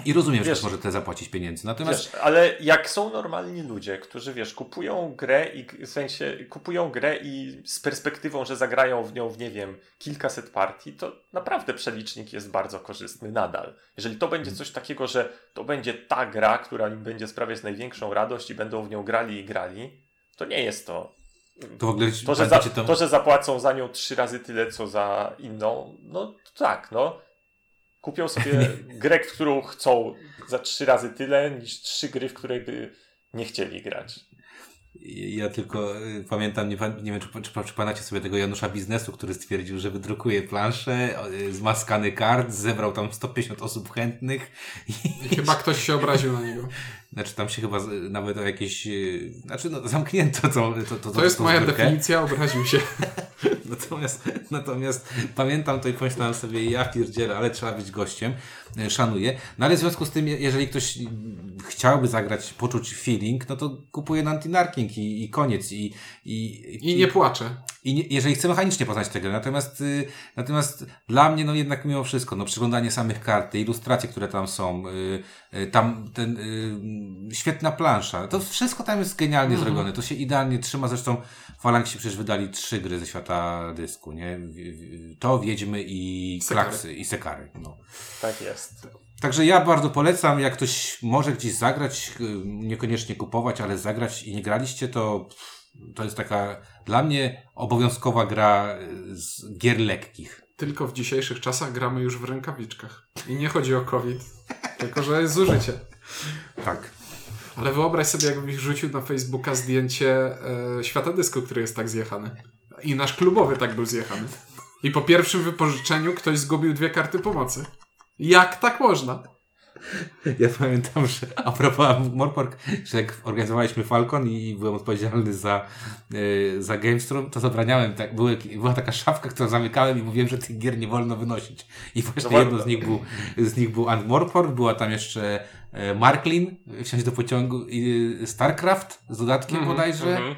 I rozumiem, że Wiesz- ktoś może tyle zapłacić pieniędzy. Natomiast Wiesz, ale jak są normalni ludzie, którzy wiesz, kupują grę i w sensie kupują grę i z perspektywą, że zagrają w nią w nie wiem, kilkaset partii, to naprawdę przelicznik jest bardzo korzystny nadal. Jeżeli to będzie coś takiego, że to będzie ta gra, która im będzie sprawiać największą radość i będą w nią grali i grali, to nie jest to. to w ogóle To, że, za, tą- to, że zapłacą za nią trzy razy tyle, co za inną, no to tak, no. Kupią sobie grę, w którą chcą za trzy razy tyle, niż trzy gry, w której by nie chcieli grać. Ja tylko y, pamiętam, nie, nie wiem, czy, czy, czy pamiętacie sobie tego Janusza Biznesu, który stwierdził, że wydrukuje planszę, y, zmaskany kart, zebrał tam 150 osób chętnych i Chyba ktoś się obraził na niego. Znaczy tam się chyba nawet o jakieś... yy, Znaczy no, zamknięto to, to, to, To jest tą moja zbiórkę. definicja, obraził się. Natomiast, natomiast pamiętam to i pomyślałem sobie, ja pierdzielę, ale trzeba być gościem, yy, szanuję. No ale w związku z tym, je- jeżeli ktoś yy, chciałby zagrać, poczuć feeling, no to kupuje Nantinarking i, i koniec. I, i, I nie płaczę. I nie, jeżeli chcę mechanicznie poznać tę grę, natomiast, y, natomiast dla mnie, no jednak mimo wszystko, no przyglądanie samych kart, te ilustracje, które tam są, y, y, tam ten, y, świetna plansza, to wszystko tam jest genialnie zrobione, to się idealnie trzyma, zresztą Falangsi przecież wydali trzy gry ze świata dysku, nie? To, Wiedźmy i Sekary. Klaksy i Sekary, no. Tak jest. Także ja bardzo polecam, jak ktoś może gdzieś zagrać, y, niekoniecznie kupować, ale zagrać i nie graliście, to to jest taka dla mnie obowiązkowa gra z gier lekkich. Tylko w dzisiejszych czasach gramy już w rękawiczkach. I nie chodzi o COVID, tylko że jest zużycie. Tak. Ale wyobraź sobie, jakbyś rzucił na Facebooka zdjęcie e, świata dysku, który jest tak zjechany. I nasz klubowy tak był zjechany. I po pierwszym wypożyczeniu ktoś zgubił dwie karty pomocy. Jak tak można? Ja pamiętam, że a propos Morpork, że jak organizowaliśmy Falcon i byłem odpowiedzialny za, y, za GameStream, to zabraniałem, tak, były, była taka szafka, którą zamykałem i mówiłem, że tych gier nie wolno wynosić. I właśnie No, jedno z nich był, z nich był Ant Morpork, była tam jeszcze e, Marklin, wsiąść do pociągu i e, StarCraft z dodatkiem bodajże. mhm.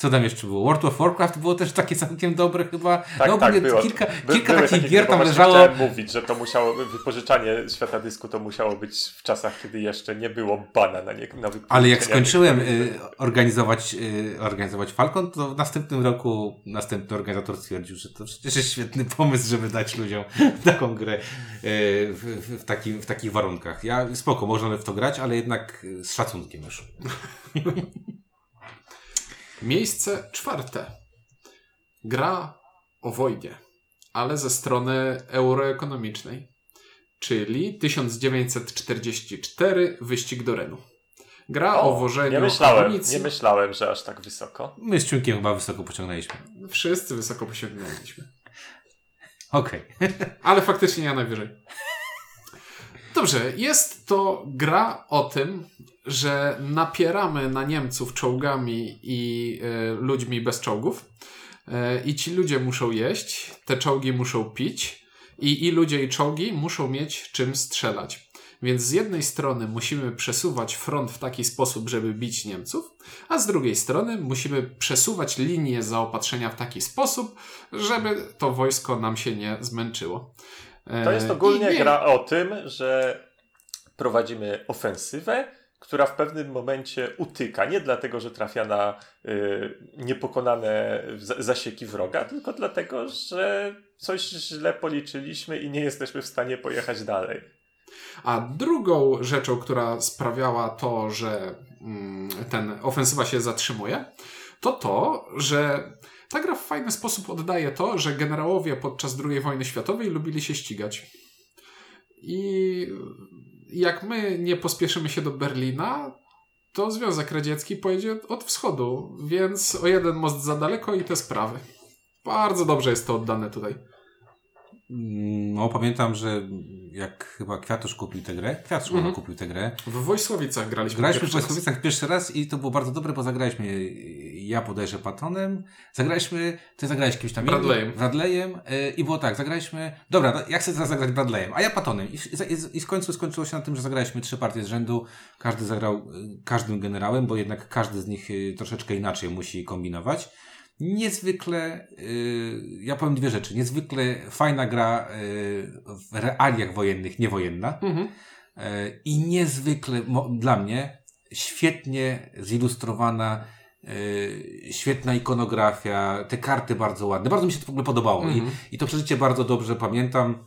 Co tam jeszcze było? World of Warcraft było też takie całkiem dobre chyba. Tak, no tak, było. kilka, By- kilka takich takie gier tam leżało. Chciałem mówić, że to musiało, wypożyczanie świata dysku to musiało być w czasach, kiedy jeszcze nie było bana na, nie, na. Ale jak skończyłem y, organizować, y, organizować Falcon, to w następnym roku następny organizator stwierdził, że to przecież jest świetny pomysł, żeby dać ludziom taką grę y, w, w, w, takim, w takich warunkach. Ja spoko, można w to grać, ale jednak z szacunkiem już. Miejsce czwarte. Gra o wojnie, ale ze strony euroekonomicznej. Czyli 1944 Wyścig do Renu. Gra o, wożeniu nie myślałem, amunicji. nie myślałem, że aż tak wysoko. My z Ciunkiem chyba wysoko pociągnęliśmy. Wszyscy wysoko posiągnęliśmy. Okej. Ale faktycznie ja najwyżej. Dobrze, jest to gra o tym, że napieramy na Niemców czołgami i y, ludźmi bez czołgów. Y, I ci ludzie muszą jeść, te czołgi muszą pić, i, i ludzie i czołgi muszą mieć czym strzelać. Więc z jednej strony musimy przesuwać front w taki sposób, żeby bić Niemców, a z drugiej strony musimy przesuwać linię zaopatrzenia w taki sposób, żeby to wojsko nam się nie zmęczyło. To jest E, ogólnie i nie- gra o tym, że prowadzimy ofensywę, która w pewnym momencie utyka. Nie dlatego, że trafia na y, niepokonane za- zasieki wroga, tylko dlatego, że coś źle policzyliśmy i nie jesteśmy w stanie pojechać dalej. A drugą rzeczą, która sprawiała to, że mm, ten ofensywa się zatrzymuje, to to, że ta gra w fajny sposób oddaje to, że generałowie podczas II wojny światowej lubili się ścigać. I jak my nie pospieszymy się do Berlina, to Związek Radziecki pojedzie od wschodu, więc o jeden most za daleko i te sprawy. Bardzo dobrze jest to oddane tutaj. No, pamiętam, że jak chyba Kwiatusz kupił tę grę, Kwiatusz Mhm. kupił tę grę, W Wojsławicach graliśmy. graliśmy w raz. Wojskowicach pierwszy raz i to było bardzo dobre, bo zagraliśmy, ja podejrzę Patonem, zagraliśmy, ty zagrałeś kimś tam Bradleyem. Bradleyem yy, i było tak, zagraliśmy, dobra, no, ja chcę teraz zagrać Bradleyem, a ja Patonem I, i, i w końcu skończyło się na tym, że zagraliśmy trzy partie z rzędu, każdy zagrał y, każdym generałem, bo jednak każdy z nich y, troszeczkę inaczej musi kombinować. Niezwykle, y, ja powiem dwie rzeczy, niezwykle fajna gra y, w realiach wojennych, niewojenna. Mhm. E, i niezwykle dla mnie świetnie zilustrowana, świetna ikonografia, te karty bardzo ładne. Bardzo mi się to w ogóle podobało Mhm. I, i to przeżycie bardzo dobrze pamiętam.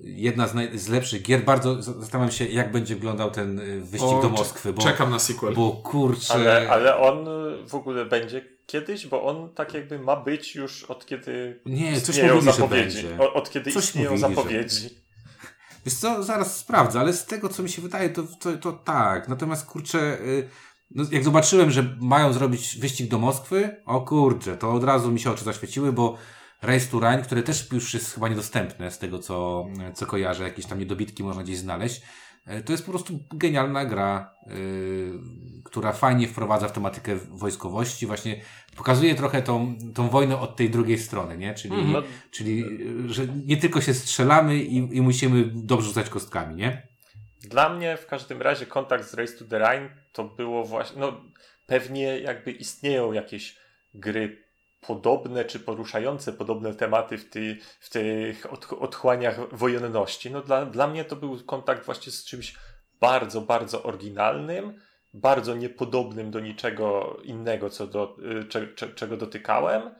Jedna z, naj- z lepszych gier. Bardzo zastanawiam się, jak będzie wyglądał ten wyścig O, do Moskwy, bo, Czekam na sequel. bo kurczę. Ale, ale on w ogóle będzie kiedyś, bo on tak jakby ma być już od kiedy Nie, coś istnieją mówili, że zapowiedzi. będzie. O- Od kiedy Coś istnieją mówili, że zapowiedzi. Wiesz co, zaraz sprawdzę, ale z tego, co mi się wydaje, to, to, to tak. Natomiast kurczę, y, no, jak zobaczyłem, że mają zrobić wyścig do Moskwy, o kurczę, to od razu mi się oczy zaświeciły, bo Race to Rhine, które też już jest chyba niedostępne z tego, co, co kojarzę, jakieś tam niedobitki można gdzieś znaleźć. Y, To jest po prostu genialna gra, y, która fajnie wprowadza w tematykę wojskowości, właśnie pokazuje trochę tą, tą wojnę od tej drugiej strony, nie? Czyli, Mhm. No, Czyli, y, że nie tylko się strzelamy i, i musimy dobrze rzucać kostkami, nie? Dla mnie w każdym razie kontakt z Race to the Rhine to było właśnie, no pewnie jakby istnieją jakieś gry podobne czy poruszające podobne tematy w, ty, w tych od, otchłaniach wojenności. No dla, dla mnie to był kontakt właśnie z czymś bardzo, bardzo oryginalnym, bardzo niepodobnym do niczego innego, co do, y, cze, cze, czego dotykałem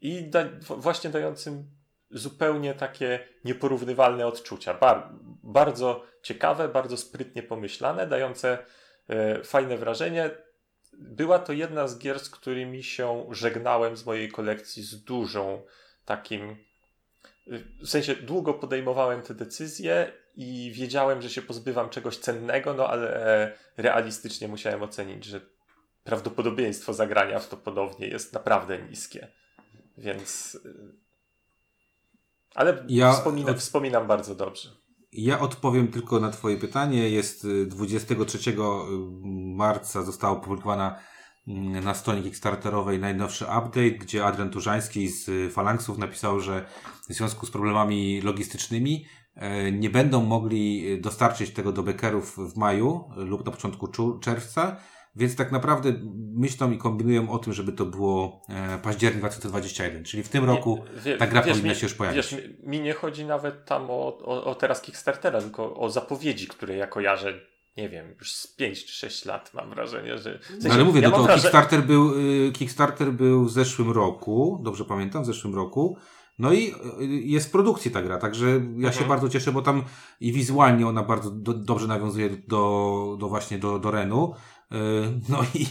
i da, właśnie dającym zupełnie takie nieporównywalne odczucia. Bar, bardzo ciekawe, bardzo sprytnie pomyślane, dające e, fajne wrażenie. Była to jedna z gier, z którymi się żegnałem z mojej kolekcji z dużą takim. y, W sensie długo podejmowałem te decyzje i wiedziałem, że się pozbywam czegoś cennego, no ale realistycznie musiałem ocenić, że prawdopodobieństwo zagrania w to ponownie jest naprawdę niskie. Więc. y, Ale Ja wspominam, wspominam bardzo dobrze. Ja odpowiem tylko na Twoje pytanie. Jest y, 23 marca została opublikowana mm, na stronie Kickstarterowej najnowszy update, gdzie Adrian Turzański z y, Falanksów napisał, że w związku z problemami logistycznymi e, nie będą mogli y, dostarczyć tego do bekerów w maju y, lub na początku czerwca, więc tak naprawdę myślą i kombinują o tym, żeby to było e, październik 2021, czyli w tym roku wie- ta gra wiesz, powinna się już pojawić. Wiesz, mi, nie chodzi nawet tam o, o, o teraz Kickstartera, tylko o zapowiedzi, które ja kojarzę, nie wiem, już z 5 czy 6 lat mam wrażenie, że... w sensie, No ale mówię, ja no to wraże- Kickstarter był, y, Kickstarter był w zeszłym roku, dobrze pamiętam, w zeszłym roku. No i y, jest w produkcji ta gra, także ja się Mhm. bardzo cieszę, bo tam i wizualnie ona bardzo do, dobrze nawiązuje do, do właśnie do, do Renu. Y, No i,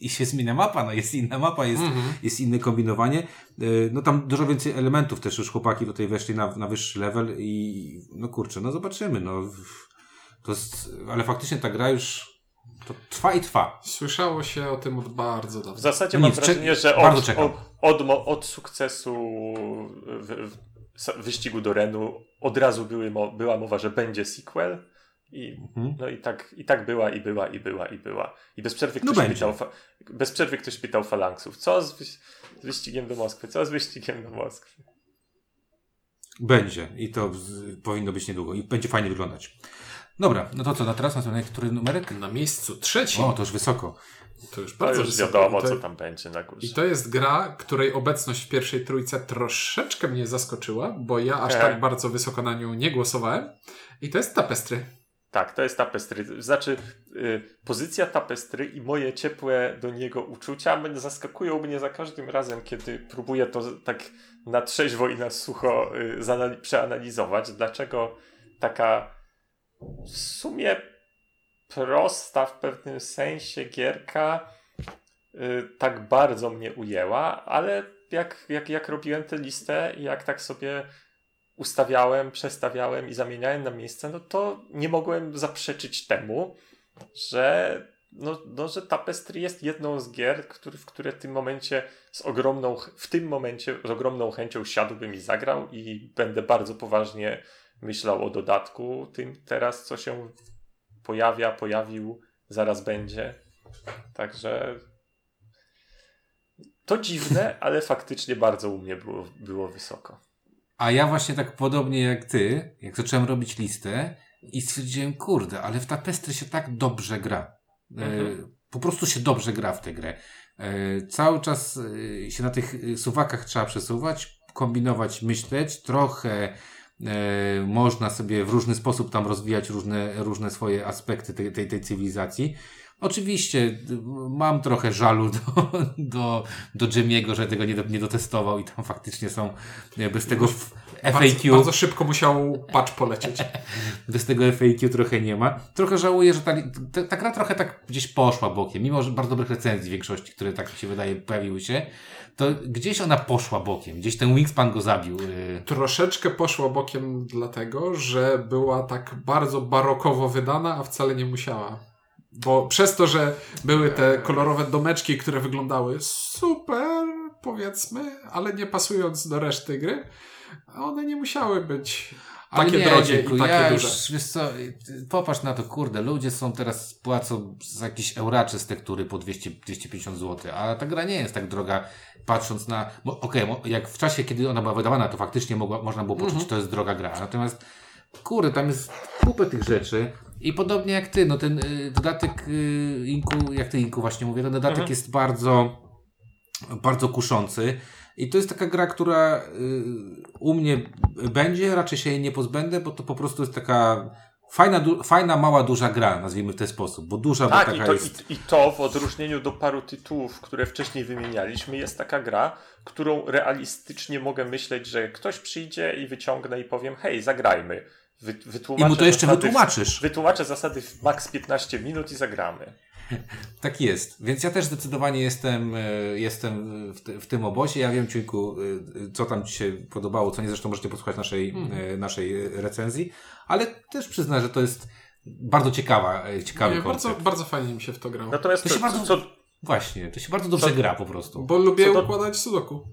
i się zmienia mapa, no jest inna mapa, jest, Mhm. jest inne kombinowanie. Y, No tam dużo więcej elementów też już chłopaki tutaj weszli na, na wyższy level i no kurczę, no zobaczymy, no. To jest, ale faktycznie ta gra już to trwa i trwa. Słyszało się o tym od bardzo W dawna. zasadzie No mam nic, wrażenie, że od, od, od, od sukcesu w, w, wyścigu do Renu od razu były, była mowa, że będzie sequel. I, mhm. No i tak, i tak była, i była, i była, i była. I bez przerwy no ktoś, no pytał, bez przerwy ktoś pytał falanksów, co z, z wyścigiem do Moskwy, co z wyścigiem do Moskwy. Będzie i to z, powinno być niedługo i będzie fajnie wyglądać. Dobra, no to co, na teraz na który numerek? Na miejscu trzecim. O, to już wysoko. To już bardzo to już wiadomo, to, co tam będzie na górze. I to jest gra, której obecność w pierwszej trójce troszeczkę mnie zaskoczyła, bo ja aż tak bardzo wysoko na nią nie głosowałem. I to jest Tapestry. Tak, to jest tapestry. Znaczy, y, pozycja tapestry i moje ciepłe do niego uczucia zaskakują mnie za każdym razem, kiedy próbuję to tak na trzeźwo i na sucho y, przeanalizować. Dlaczego taka w sumie prosta w pewnym sensie gierka y, tak bardzo mnie ujęła, ale jak, jak, jak robiłem tę listę i jak tak sobie ustawiałem, przestawiałem i zamieniałem na miejsce, no to nie mogłem zaprzeczyć temu, że, no, no, że Tapestry jest jedną z gier, który, w które w tym momencie z ogromną, w tym momencie z ogromną chęcią siadłbym i zagrał i będę bardzo poważnie myślał o dodatku tym teraz, co się pojawia, pojawił, zaraz będzie. Także to dziwne, ale faktycznie bardzo u mnie było, było wysoko. A ja właśnie tak podobnie jak ty, jak zacząłem robić listę i stwierdziłem, kurde, ale w Tapestry się tak dobrze gra. E, mhm. po prostu się dobrze gra w tę grę. E, cały czas e, się na tych suwakach trzeba przesuwać, kombinować, myśleć, trochę można sobie w różny sposób tam rozwijać różne, różne swoje aspekty tej, tej, tej cywilizacji. Oczywiście mam trochę żalu do, do, do Jimmy'ego, że tego nie, nie dotestował i tam faktycznie są bez tego FAQ. Bardzo, bardzo szybko musiał patch polecieć. bez tego FAQ trochę nie ma. Trochę żałuję, że ta, ta, ta, gra trochę tak gdzieś poszła bokiem. Mimo, że bardzo dobrych recenzji w większości, które tak się wydaje pojawiły się, to gdzieś ona poszła bokiem. Gdzieś ten Wingspan go zabił. Y. Troszeczkę poszła bokiem dlatego, że była tak bardzo barokowo wydana, a wcale nie musiała. Bo przez to, że były te kolorowe domeczki, które wyglądały super, powiedzmy, ale nie pasując do reszty gry, one nie musiały być ale takie nie, drogie i takie ja duże. Już, wiesz co, popatrz na to, kurde, ludzie są teraz, płacą za jakieś euracze z tektury po 200, 250 zł, a ta gra nie jest tak droga, patrząc na, okej, okay, jak w czasie, kiedy ona była wydawana, to faktycznie mogła, można było poczuć, że to jest droga gra, natomiast kurde, tam jest kupę tych rzeczy, i podobnie jak ty, no ten y, dodatek y, Inku, jak ty Inku właśnie mówię, ten dodatek mhm. jest bardzo, bardzo kuszący. I to jest taka gra, która y, u mnie będzie, raczej się jej nie pozbędę, bo to po prostu jest taka fajna, du, fajna mała, duża gra, nazwijmy w ten sposób, bo duża tak, bo taka i to, jest. I, I to w odróżnieniu do paru tytułów, które wcześniej wymienialiśmy, jest taka gra, którą realistycznie mogę myśleć, że ktoś przyjdzie i wyciągnę i powiem, hej, zagrajmy Wy, I mu to jeszcze wytłumaczysz. Wytłumaczę zasady w maks 15 minut i zagramy. Tak jest. Więc ja też zdecydowanie jestem, e, jestem w, te, w tym obozie. Ja wiem, Ciuńku, e, co tam Ci się podobało, co nie. Zresztą możecie posłuchać naszej, mm. naszej recenzji. Ale też przyznam, że to jest bardzo ciekawa, ciekawy nie, bardzo, bardzo fajnie mi się w to grało. Natomiast to, to się bardzo, co, właśnie, to się bardzo dobrze co, gra po prostu. Bo lubię do, układać sudoku.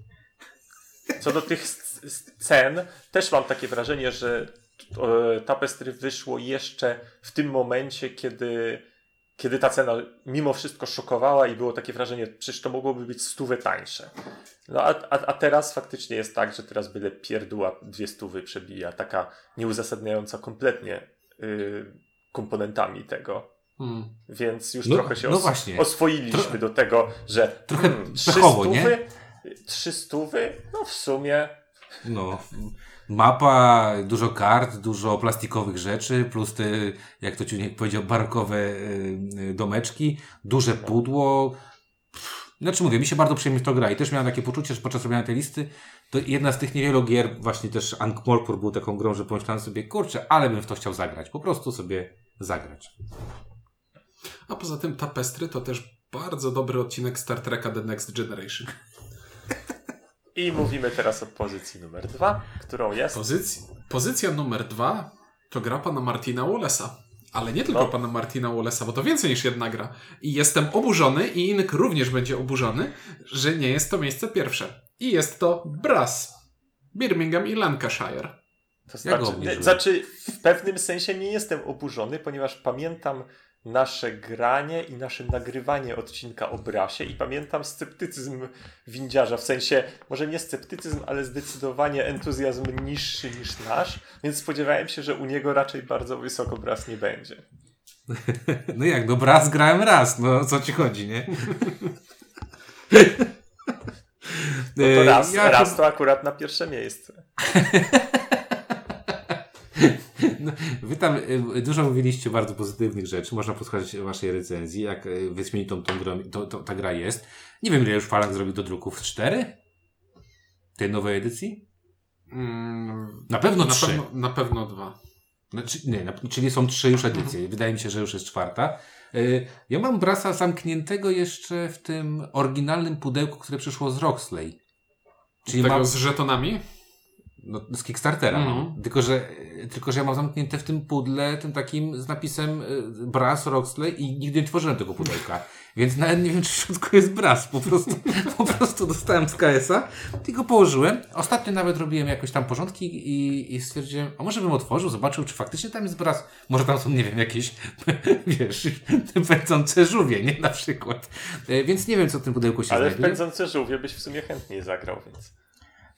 Co do tych scen, też mam takie wrażenie, że Tapestry wyszło jeszcze w tym momencie, kiedy, kiedy ta cena mimo wszystko szokowała i było takie wrażenie, przecież to mogłoby być stówę tańsze. No a, a, a teraz faktycznie jest tak, że teraz byle pierdła dwie stówy przebija, taka nieuzasadniająca kompletnie yy, komponentami tego. Hmm. Więc już no, trochę się no os oswoiliśmy Tro do tego, że trochę hmm, trzy pechowo, stówy, trzy stówy, no w sumie. No, mapa, dużo kart, dużo plastikowych rzeczy, plus te, jak to ci powiedział, barokowe y, domeczki, duże pudło. Znaczy mówię, mi się bardzo przyjemnie to gra i też miałem takie poczucie, że podczas robienia tej listy, to jedna z tych niewielu gier, właśnie też Ankh-Morpur był taką grą, że pomyślałem sobie, kurczę, ale bym w to chciał zagrać. Po prostu sobie zagrać. A poza tym Tapestry to też bardzo dobry odcinek Star Treka The Next Generation. I mówimy teraz o pozycji numer dwa, którą jest. Pozycji, pozycja numer dwa to gra pana Martina Wallace'a. Ale nie tylko no. pana Martina Wallace'a, bo to więcej niż jedna gra. I jestem oburzony, i Ink również będzie oburzony, że nie jest to miejsce pierwsze. I jest to Brass. Birmingham i Lancashire. To znaczy, znaczy, w pewnym sensie nie jestem oburzony, ponieważ pamiętam nasze granie i nasze nagrywanie odcinka o Brasie i pamiętam sceptycyzm windziarza, w sensie może nie sceptycyzm, ale zdecydowanie entuzjazm niższy niż nasz, więc spodziewałem się, że u niego raczej bardzo wysoko Bras nie będzie. No jak, no raz grałem raz, no co ci chodzi, nie? No E, to raz, ja raz to akurat na pierwsze miejsce. Wy tam y, dużo mówiliście bardzo pozytywnych rzeczy. Można posłuchać waszej recenzji, jak y, wyśmienitą tą grą, to, to, ta gra jest. Nie wiem, ile już Falang zrobił do druków. Cztery? Tej nowej edycji? Mm, Na pewno na, trzy. pewno, na pewno dwa. Znaczy, nie, na, czyli są trzy już edycje. Wydaje mi się, że już jest czwarta. Y, ja mam Brasa zamkniętego jeszcze w tym oryginalnym pudełku, które przyszło z Roxley. Czyli Tego mam, z żetonami? No, z Kickstartera. Mam. Tylko, że, tylko, że ja mam zamknięte w tym pudle tym takim z napisem y, Brass Roxley i nigdy nie tworzyłem tego pudełka. Więc nawet nie wiem, czy w środku jest Brass. Po prostu, po prostu dostałem z KS-a, tylko położyłem. Ostatnio nawet robiłem jakoś tam porządki i, i stwierdziłem, a może bym otworzył, zobaczył, czy faktycznie tam jest Brass. Może tam są, nie wiem, jakieś, wiesz, pędzące żółwie, nie? Na przykład. Y, Więc nie wiem, co w tym pudełku się Ale w znajduje. pędzące żółwie byś w sumie chętniej zagrał, więc...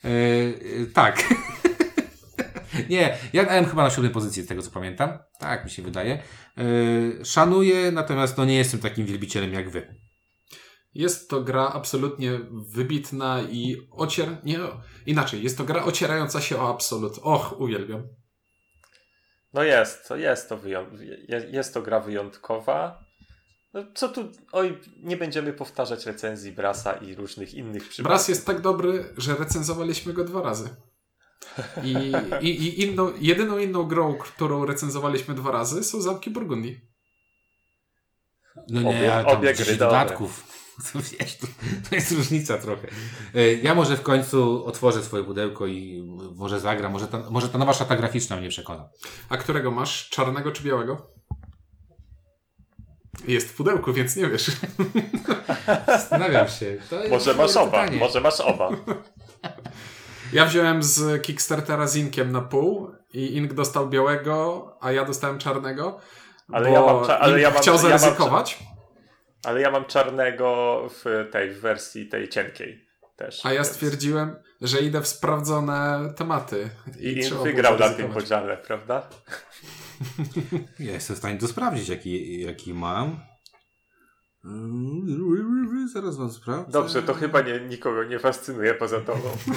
Yy, tak. Nie, ja dałem chyba na siódmej pozycji z tego co pamiętam. Tak mi się wydaje. Yy, szanuję, natomiast no nie jestem takim wielbicielem jak wy. Jest to gra absolutnie wybitna i ocier... Nie, inaczej. Jest to gra ocierająca się o absolut. Och, uwielbiam. No jest, to jest to, wyją- je- jest to gra wyjątkowa. No co tu, oj, nie będziemy powtarzać recenzji Brasa i różnych innych przypadków. Bras jest tak dobry, że recenzowaliśmy go dwa razy. I, i, i inną, jedyną inną grą, którą recenzowaliśmy dwa razy są Zamki Burgundii. No nie, Obie- ale tam obie 10 gry dodatków. To, wiesz, to, to jest różnica trochę. Yy, ja może w końcu otworzę swoje pudełko i może zagram. Może ta, może ta nowa szata graficzna mnie przekona. A którego masz? Czarnego czy białego? Jest w pudełku, więc nie wiesz. Zastanawiam się. Może masz oba, może masz oba. Ja wziąłem z Kickstartera z Inkiem na pół i Ink dostał białego, a ja dostałem czarnego. Ale bo ja mam ale Ink ja mam- chciał ja mam zaryzykować, Ale ja mam czarnego w tej w wersji tej cienkiej też. a ja stwierdziłem, że idę w sprawdzone tematy. I, i było wygrał na tym zaryzykować. podziale, prawda? Ja jestem w stanie to sprawdzić, jaki, jaki mam. Mm, Zaraz wam sprawdzę. Dobrze, to chyba nie, nikogo nie fascynuje poza tobą.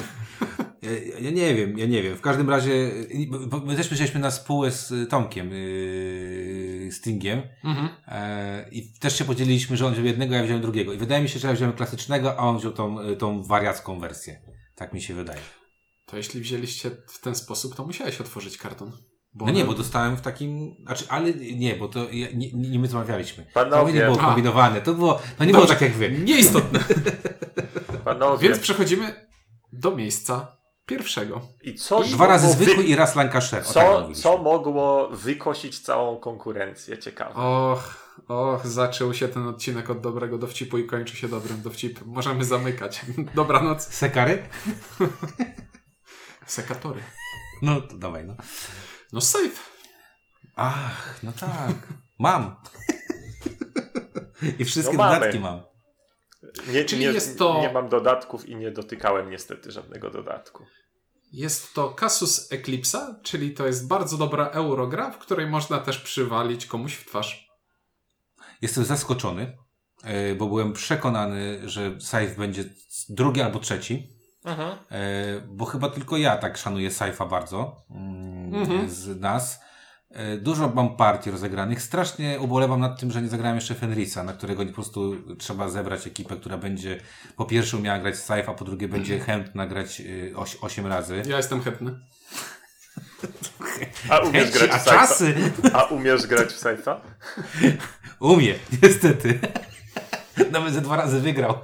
Ja, ja nie wiem, ja nie wiem. W każdym razie, bo my też myśleliśmy na spółę z Tomkiem, yy, Stingiem. Mhm. E, I też się podzieliliśmy, że on wziął jednego, ja wziąłem drugiego. I wydaje mi się, że ja wziąłem klasycznego, a on wziął tą, y, tą wariacką wersję. Tak mi się wydaje. To jeśli wzięliście w ten sposób, to musiałeś otworzyć karton. Bo No nie, bo dostałem w takim. Znaczy, ale nie, bo to ja, nie, nie, nie my rozmawialiśmy. Panowie. To nie było kombinowane. To było, to nie było tak jak wy. Nieistotne. Panowie, Więc przechodzimy do miejsca pierwszego. i co Dwa razy zwykły wy- i raz Lancashire. Tak co, mówiliśmy. co mogło wykosić całą konkurencję? Ciekawe. Och, och, zaczął się ten odcinek od dobrego dowcipu i kończy się dobrym dowcipem. Możemy zamykać. Dobranoc. Sekary? Sekatory. No to dawaj, no. No safe. Ach, no tak. Mam. I wszystkie No mamy. dodatki mam. Nie, Czyli nie, jest to- nie mam dodatków i nie dotykałem niestety żadnego dodatku. Jest to Casus Eclipsa, czyli to jest bardzo dobra eurogra, w której można też przywalić komuś w twarz. Jestem zaskoczony, e, bo byłem przekonany, że Saif będzie drugi albo trzeci. Mhm. E, bo chyba tylko ja tak szanuję Saifa bardzo mm, Mhm. z nas. E, Dużo mam partii rozegranych. Strasznie ubolewam nad tym, że nie zagrałem jeszcze Fenrisa, na którego po prostu trzeba zebrać ekipę, która będzie po pierwsze umiała grać Saif, a po drugie będzie chętna grać 8 razy. Ja jestem chętny. A umiesz grać a w Saifa? czasy A umiesz grać w Saifa? umie, niestety. Nawet ze dwa razy wygrał.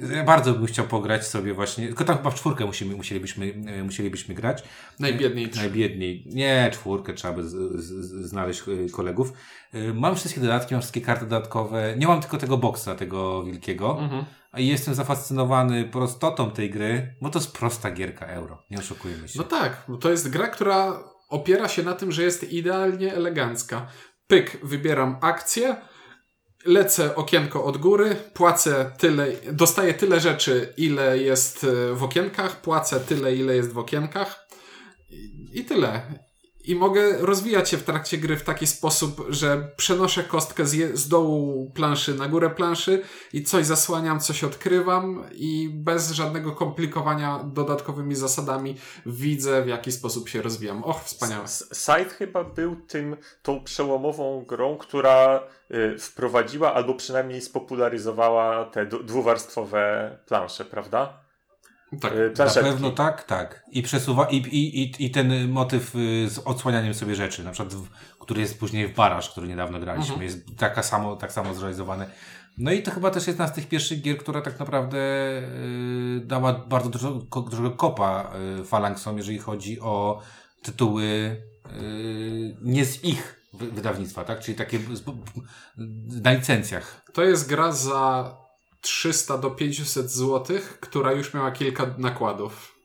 E, bardzo bym chciał pograć sobie właśnie, tylko tam chyba w czwórkę musimy, musielibyśmy, e, musielibyśmy grać. Najbiedniej. Najbiedniej. Nie, czwórkę trzeba by z, z, znaleźć e, kolegów. E, Mam wszystkie dodatki, mam wszystkie karty dodatkowe. Nie mam tylko tego boksa, tego wielkiego. Mhm. A jestem zafascynowany prostotą tej gry, bo to jest prosta gierka euro. Nie oszukujmy się. No tak, bo to jest gra, która opiera się na tym, że jest idealnie elegancka. Pyk, wybieram akcję, lecę okienko od góry, płacę tyle, dostaję tyle rzeczy, ile jest e, w okienkach, płacę tyle, ile jest w okienkach i, i tyle. I mogę rozwijać się w trakcie gry w taki sposób, że przenoszę kostkę z, z dołu planszy na górę planszy i coś zasłaniam, coś odkrywam i bez żadnego komplikowania dodatkowymi zasadami widzę, w jaki sposób się rozwijam. Och, wspaniałe. S- Scythe chyba był tym, tą przełomową grą, która y, wprowadziła albo przynajmniej spopularyzowała te dwuwarstwowe plansze, prawda? Tak. Y, Na pewno tak, tak. I przesuwa, i, i, i, ten motyw y, z odsłanianiem sobie rzeczy, na przykład, który jest później w Baraż, który niedawno graliśmy, Mhm. jest taka samo, tak samo zrealizowane. No i to chyba też jedna z tych pierwszych gier, która tak naprawdę y, dała bardzo dużo, ko, dużego kopa y, Phalanxom, jeżeli chodzi o tytuły y, nie z ich wy- wydawnictwa, tak? Czyli takie z, na licencjach. To jest gra za 300 do 500 zł, która już miała kilka nakładów.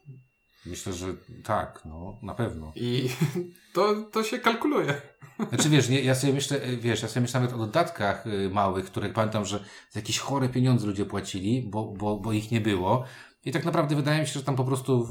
Myślę, że tak, no, na pewno. I to, to się kalkuluje. Znaczy wiesz, nie, ja sobie myślę, y, wiesz, ja sobie myślę nawet o dodatkach y, małych, które pamiętam, że za jakieś chore pieniądze ludzie płacili, bo, bo, bo ich nie było. I tak naprawdę wydaje mi się, że tam po prostu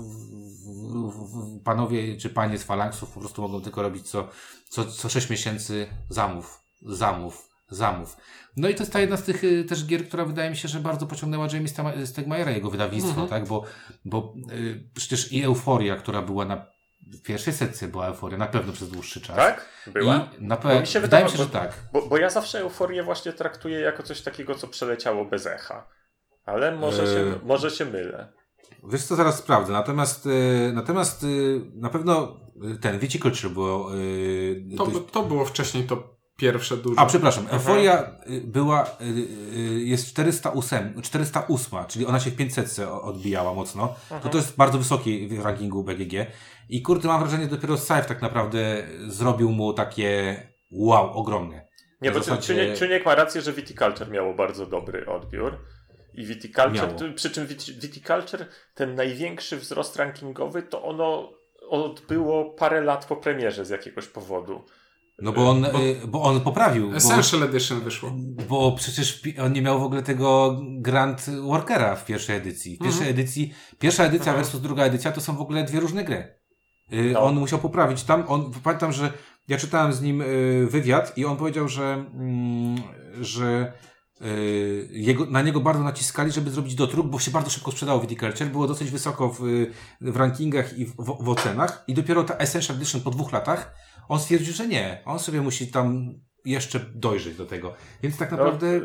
panowie czy panie z falanksów po prostu mogą tylko robić co, co, co 6 miesięcy zamów, zamów, zamów. No i to jest ta jedna z tych y, też gier, która wydaje mi się, że bardzo pociągnęła Jamie Stegmajera, jego wydawnictwo, Mhm. tak? Bo, bo y, przecież i Euforia, która była na w pierwszej setce była Euforia, na pewno przez dłuższy czas. Tak? Była? I na mi się wydaje mi wydawa- się, że tak. Bo, bo ja zawsze euforię właśnie traktuję jako coś takiego, co przeleciało bez echa. Ale może, się, Eee. może się mylę. Wiesz co, zaraz sprawdzę. Natomiast, y, natomiast y, na pewno y, ten Viticulture było... Y, To, dość- to było wcześniej to pierwsze duże. A, przepraszam. Euforia y, była, y, y, jest 408, 408, czyli ona się w 500 odbijała mocno. To to jest bardzo wysoki w rankingu BGG. I kurde, mam wrażenie, że dopiero Scythe tak naprawdę zrobił mu takie wow, ogromne. Nie, bo zasadzie- Czuniek, Czuniek ma rację, że Viticulture miało bardzo dobry odbiór. I Viticulture, Miało. przy czym Viti- Viticulture, ten największy wzrost rankingowy, to ono odbyło parę lat po premierze z jakiegoś powodu. No bo on, y, bo on poprawił. Bo, Essential Edition wyszło. bo przecież on nie miał w ogóle tego Grand Workera w pierwszej edycji. W pierwszej Mhm. edycji, pierwsza edycja versus druga edycja to są w ogóle dwie różne gry. Y, No. On musiał poprawić tam. On, pamiętam, że ja czytałem z nim y, wywiad i on powiedział, że, mm, że jego, na niego bardzo naciskali, żeby zrobić dotróg, bo się bardzo szybko sprzedało Viticulture. Było dosyć wysoko w, w rankingach i w, w, w ocenach. I dopiero ta Essential Edition po dwóch latach on stwierdził, że nie. On sobie musi tam jeszcze dojrzeć do tego. Więc tak naprawdę,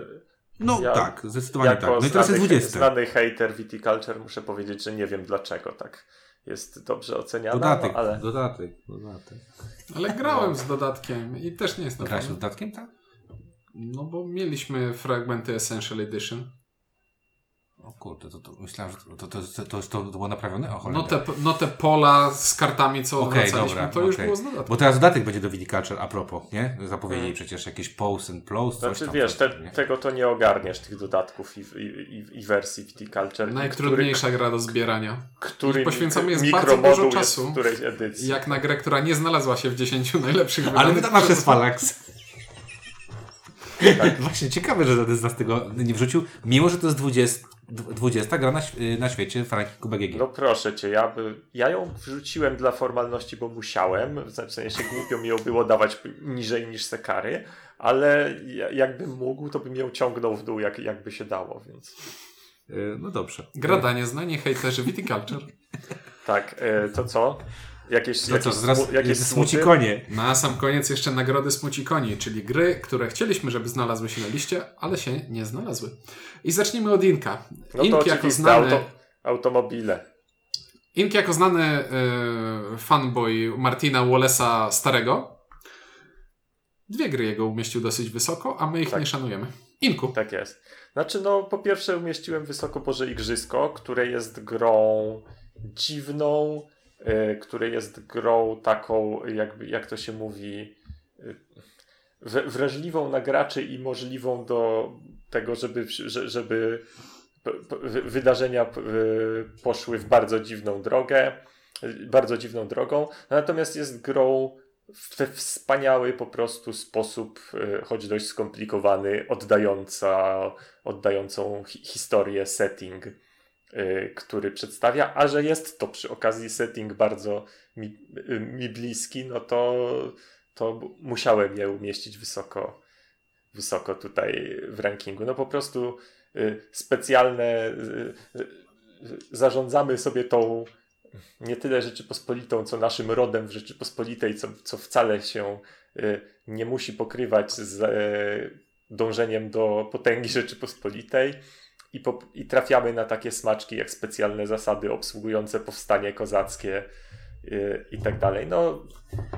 no, ja- tak, zdecydowanie tak. No i teraz jest znany, 20. znany hater Viticulture muszę powiedzieć, że nie wiem dlaczego tak jest dobrze oceniana, Dodatek, no, ale dodatek, dodatek. Ale grałem z dodatkiem i też nie jest Grałeś z dodatkiem, tak? No bo mieliśmy fragmenty Essential Edition. O kurde, to, to myślałem, że to, to, to, to, to, to było naprawione? O No te, no te pola z kartami, co Okej, wracaliśmy, dobra, to już było z dodatkiem. Bo teraz dodatek będzie do Viticulture a propos, nie? Zapowiedzieli Hmm. przecież jakieś post and close, coś znaczy tam. wiesz, tego to nie ogarniesz, tych dodatków i, i, i, i wersji Viticulture. Najtrudniejsza gra do zbierania. Który, poświęcamy jest bardzo dużo jest czasu. którejś edycji. Jak na grę, która nie znalazła się w 10 najlepszych Ale wydanych wydana przez przez- Phalanx. Właśnie ciekawe, że żaden z nas tego nie wrzucił, mimo że to jest 20, 20 gra na, ś- na świecie w rankingu BGG. No proszę cię, ja, by, ja ją wrzuciłem dla formalności, bo musiałem. W sensie głupio mi ją było dawać niżej niż Sekary, ale ja- jakbym mógł, to bym ją ciągnął w dół, jak, jakby się dało, więc. Y, No dobrze. Gradanie, znanie, hejterzy, Viticulture. Tak, e, to co? Jakieś, To co, jakieś, smuci konie. Na sam koniec jeszcze nagrody Smucikoni, czyli gry, które chcieliśmy, żeby znalazły się na liście, ale się nie znalazły. I zacznijmy od Inka. No to Ink jako znany, auto, automobile. Ink jako znany y, fanboy Martina Wallace'a starego dwie gry jego umieścił dosyć wysoko, a my ich Tak. nie szanujemy. Inku. Tak jest. Znaczy, no, po pierwsze umieściłem wysoko Boże Igrzysko, które jest grą dziwną, y, które jest grą taką, jakby, jak to się mówi, wra- wrażliwą na graczy i możliwą do tego, żeby, że- żeby wydarzenia y, poszły w bardzo dziwną drogę, bardzo dziwną drogą, natomiast jest grą w te wspaniały po prostu sposób, choć dość skomplikowany, oddająca, oddającą hi- historię, setting, który przedstawia, a że jest to przy okazji setting bardzo mi, y, mi bliski, no to, to musiałem je umieścić wysoko, wysoko tutaj w rankingu. No po prostu y, specjalne y, y, zarządzamy sobie tą nie tyle Rzeczypospolitą, co naszym rodem w Rzeczypospolitej, co, co wcale się y, nie musi pokrywać z y, dążeniem do potęgi Rzeczypospolitej i, po, i trafiamy na takie smaczki jak specjalne zasady obsługujące powstanie kozackie y, i tak dalej. No,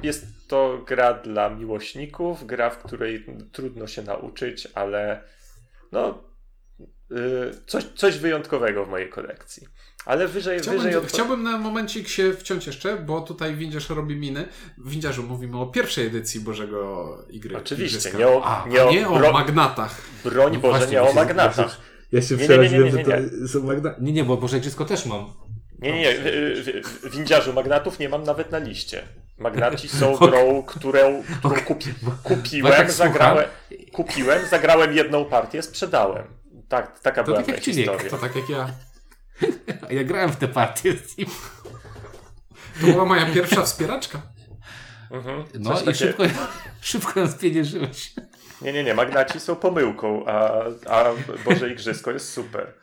jest to gra dla miłośników, gra, w której trudno się nauczyć, ale no, y, coś, coś wyjątkowego w mojej kolekcji. Ale wyżej, Chciałbym, wyżej od... chciałbym na momencik się wciąć jeszcze, bo tutaj Windziarz robi miny. W Windziarzu mówimy o pierwszej edycji Bożego Igry. Oczywiście, Igrzyska. nie o, A, nie o, nie o bro, magnatach. broń No Boże, właśnie, nie o magnatach. Ja się Nie, nie, przeraziłem, nie, nie, że nie, to są Magda... Nie, nie, bo Boże Igrzysko też mam. Nie, nie, nie. Windziarzu magnatów nie mam nawet na liście. Magnaci są grą, którą, którą kupi, kupiłem, tak zagrałem, kupiłem, zagrałem jedną partię, sprzedałem. Tak, taka To była tak ta jak historia. To tak jak ja. A ja grałem w tę partię z nim. To była moja pierwsza wspieraczka. Mhm. No i takie- szybko, szybko ją spieniężyłeś. Nie, nie, nie, magnaci są pomyłką, a, a Boże Igrzysko jest super.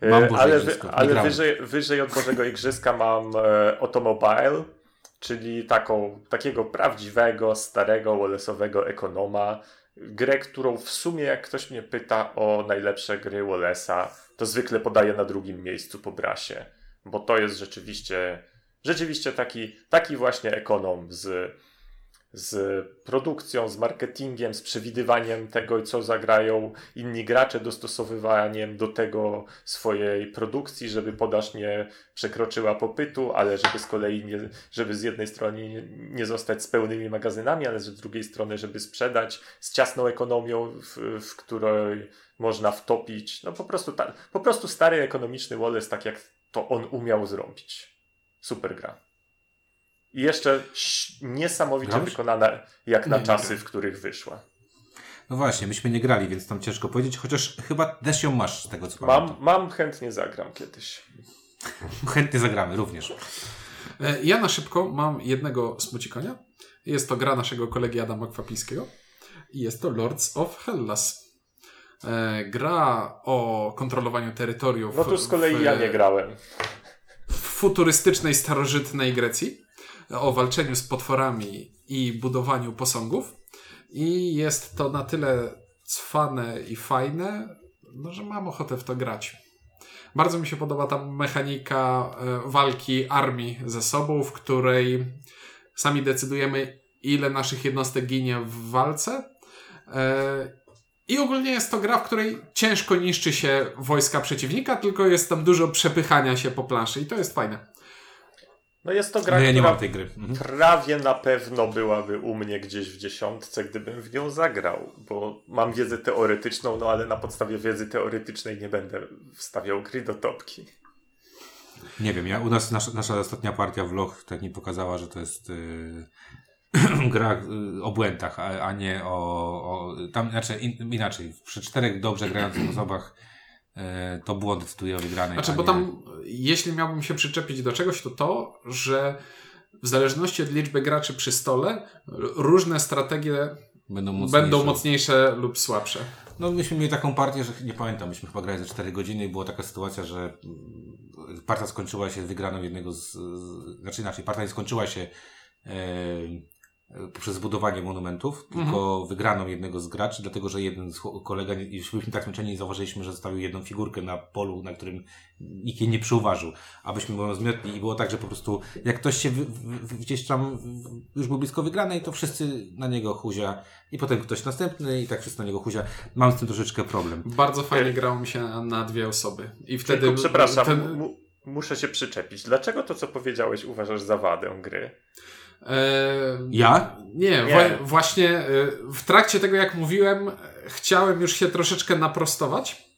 E, Mam Boże ale Igrzysko, ale wyżej, wyżej od Bożego Igrzyska mam e, Automobile, czyli taką, takiego prawdziwego, starego, Wallace'owego ekonoma. Grę, którą w sumie, jak ktoś mnie pyta o najlepsze gry Wallace'a, to zwykle podaję na drugim miejscu po brasie, bo to jest rzeczywiście, rzeczywiście taki, taki właśnie ekonom z, z produkcją, z marketingiem, z przewidywaniem tego, co zagrają inni gracze, dostosowywaniem do tego swojej produkcji, żeby podaż nie przekroczyła popytu, ale żeby z kolei nie, żeby z jednej strony nie, zostać z pełnymi magazynami, ale z drugiej strony, żeby sprzedać z ciasną ekonomią, w, w której można wtopić. No po prostu, ta, po prostu stary ekonomiczny Wallace, tak jak to on umiał zrobić. Super gra. I jeszcze niesamowicie Grałeś? wykonana jak na Nie, nie czasy, grałem. w których wyszła. No właśnie, myśmy nie grali, więc tam ciężko powiedzieć, chociaż chyba też ją masz z tego co Mam, pamiętam. mam chętnie zagram kiedyś. Chętnie zagramy również. E, Ja na szybko mam jednego smucikonia. Jest to gra naszego kolegi Adama Kwapińskiego. I jest to Lords of Hellas. E, Gra o kontrolowaniu terytoriów. No tu z kolei w, ja nie grałem. w futurystycznej, starożytnej Grecji. O walczeniu z potworami i budowaniu posągów. I jest to na tyle cwane i fajne, no, że mam ochotę w to grać. Bardzo mi się podoba ta mechanika e, walki armii ze sobą, w której sami decydujemy, ile naszych jednostek ginie w walce. E, I ogólnie jest to gra, w której ciężko niszczy się wojska przeciwnika, tylko jest tam dużo przepychania się po planszy i to jest fajne. No jest to gra, No ja nie która mam tej gry. Mhm. prawie na pewno byłaby u mnie gdzieś w dziesiątce, gdybym w nią zagrał, bo mam wiedzę teoretyczną, no ale na podstawie wiedzy teoretycznej nie będę wstawiał gry do topki. Nie wiem, ja, u nas nasza, nasza ostatnia partia w Loch tak mi pokazała, że to jest yy, gra yy, o błędach, a, a nie o, o tam znaczy in, inaczej, przy czterech dobrze grających osobach to błąd decyduje o wygranej. Znaczy, a bo nie- tam, jeśli miałbym się przyczepić do czegoś, to to, że w zależności od liczby graczy przy stole, różne strategie będą mocniejsze. będą mocniejsze lub słabsze. No myśmy mieli taką partię, że nie pamiętam, myśmy chyba grali za 4 godziny i była taka sytuacja, że mm, partia skończyła się wygraną jednego z, znaczy inaczej, partia nie skończyła się e, e, poprzez zbudowanie monumentów, tylko wygraną jednego z graczy, dlatego że jeden z kolega, już byliśmy tak zmęczeni i zauważyliśmy, że zostawił jedną figurkę na polu, na którym nikt jej nie przyuważył, abyśmy ją zmiotli i było tak, że po prostu jak ktoś się wy, wy, gdzieś tam w- już był blisko wygranej, to wszyscy na niego huzia i potem ktoś następny i tak wszyscy na niego huzia. Mam z tym troszeczkę problem. Bardzo fajnie grało mi się na, na dwie osoby. I wtedy. Tylko przepraszam, ten- mu, muszę się przyczepić. Dlaczego to, co powiedziałeś, uważasz za wadę gry? Ja? Nie, Nie. Właśnie e, w trakcie tego, jak mówiłem, chciałem już się troszeczkę naprostować,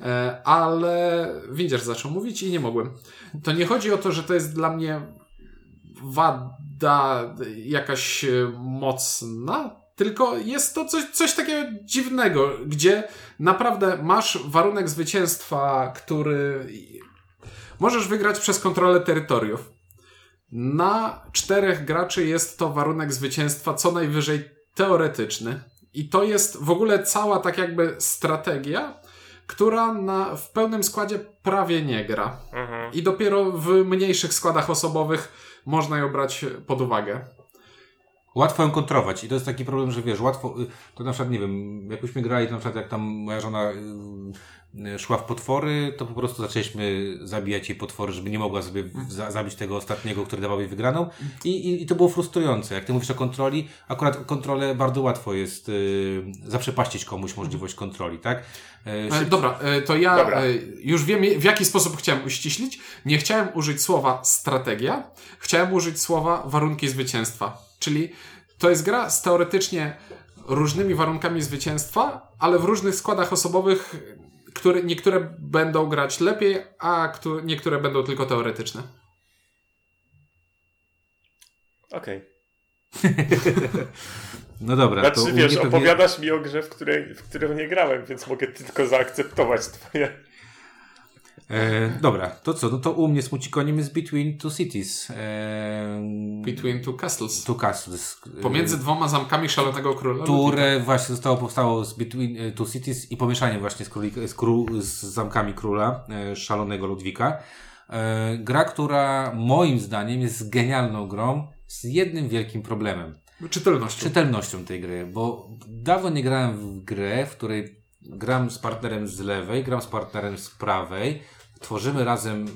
e, ale Windziarz zaczął mówić i nie mogłem. To nie chodzi o to, że to jest dla mnie wada jakaś e, mocna, tylko jest to coś, coś takiego dziwnego, gdzie naprawdę masz warunek zwycięstwa, który możesz wygrać przez kontrolę terytoriów. Na czterech graczy jest to warunek zwycięstwa co najwyżej teoretyczny. I to jest w ogóle cała tak jakby strategia, która na, w pełnym składzie prawie nie gra. Mhm. I dopiero w mniejszych składach osobowych można ją brać pod uwagę. Łatwo ją kontrolować i to jest taki problem, że wiesz, łatwo, y, to na przykład, nie wiem, jakbyśmy grali, to na przykład jak tam moja żona y, y, szła w potwory, to po prostu zaczęliśmy zabijać jej potwory, żeby nie mogła sobie za, zabić tego ostatniego, który dawał jej wygraną I, i, i to było frustrujące. Jak ty mówisz o kontroli, akurat kontrolę bardzo łatwo jest y, zaprzepaścić komuś możliwość kontroli, tak? Y, E, szyb- Dobra, e, to ja Dobra. e, już wiem, w jaki sposób chciałem uściślić. Nie chciałem użyć słowa strategia, chciałem użyć słowa warunki zwycięstwa. Czyli to jest gra z teoretycznie różnymi warunkami zwycięstwa, ale w różnych składach osobowych, które niektóre będą grać lepiej, a któ- niektóre będą tylko teoretyczne. Okej. No dobra, to Znaczy, u wiesz, pewnie- opowiadasz mi o grze, w, której, w którą nie grałem, więc mogę tylko zaakceptować twoje... E, dobra, to co? No to u mnie smucikoniem jest Between Two Cities. E, Between two castles. Two Castles. e, Pomiędzy dwoma zamkami szalonego króla. które właśnie zostało powstało z Between e, Two Cities i pomieszanie właśnie z, królika, z, kró, z zamkami króla, e, szalonego Ludwika. E, gra, która moim zdaniem jest genialną grą z jednym wielkim problemem. Czytelnością. Czytelnością tej gry, bo dawno nie grałem w grę, w której gram z partnerem z lewej, gram z partnerem z prawej, tworzymy razem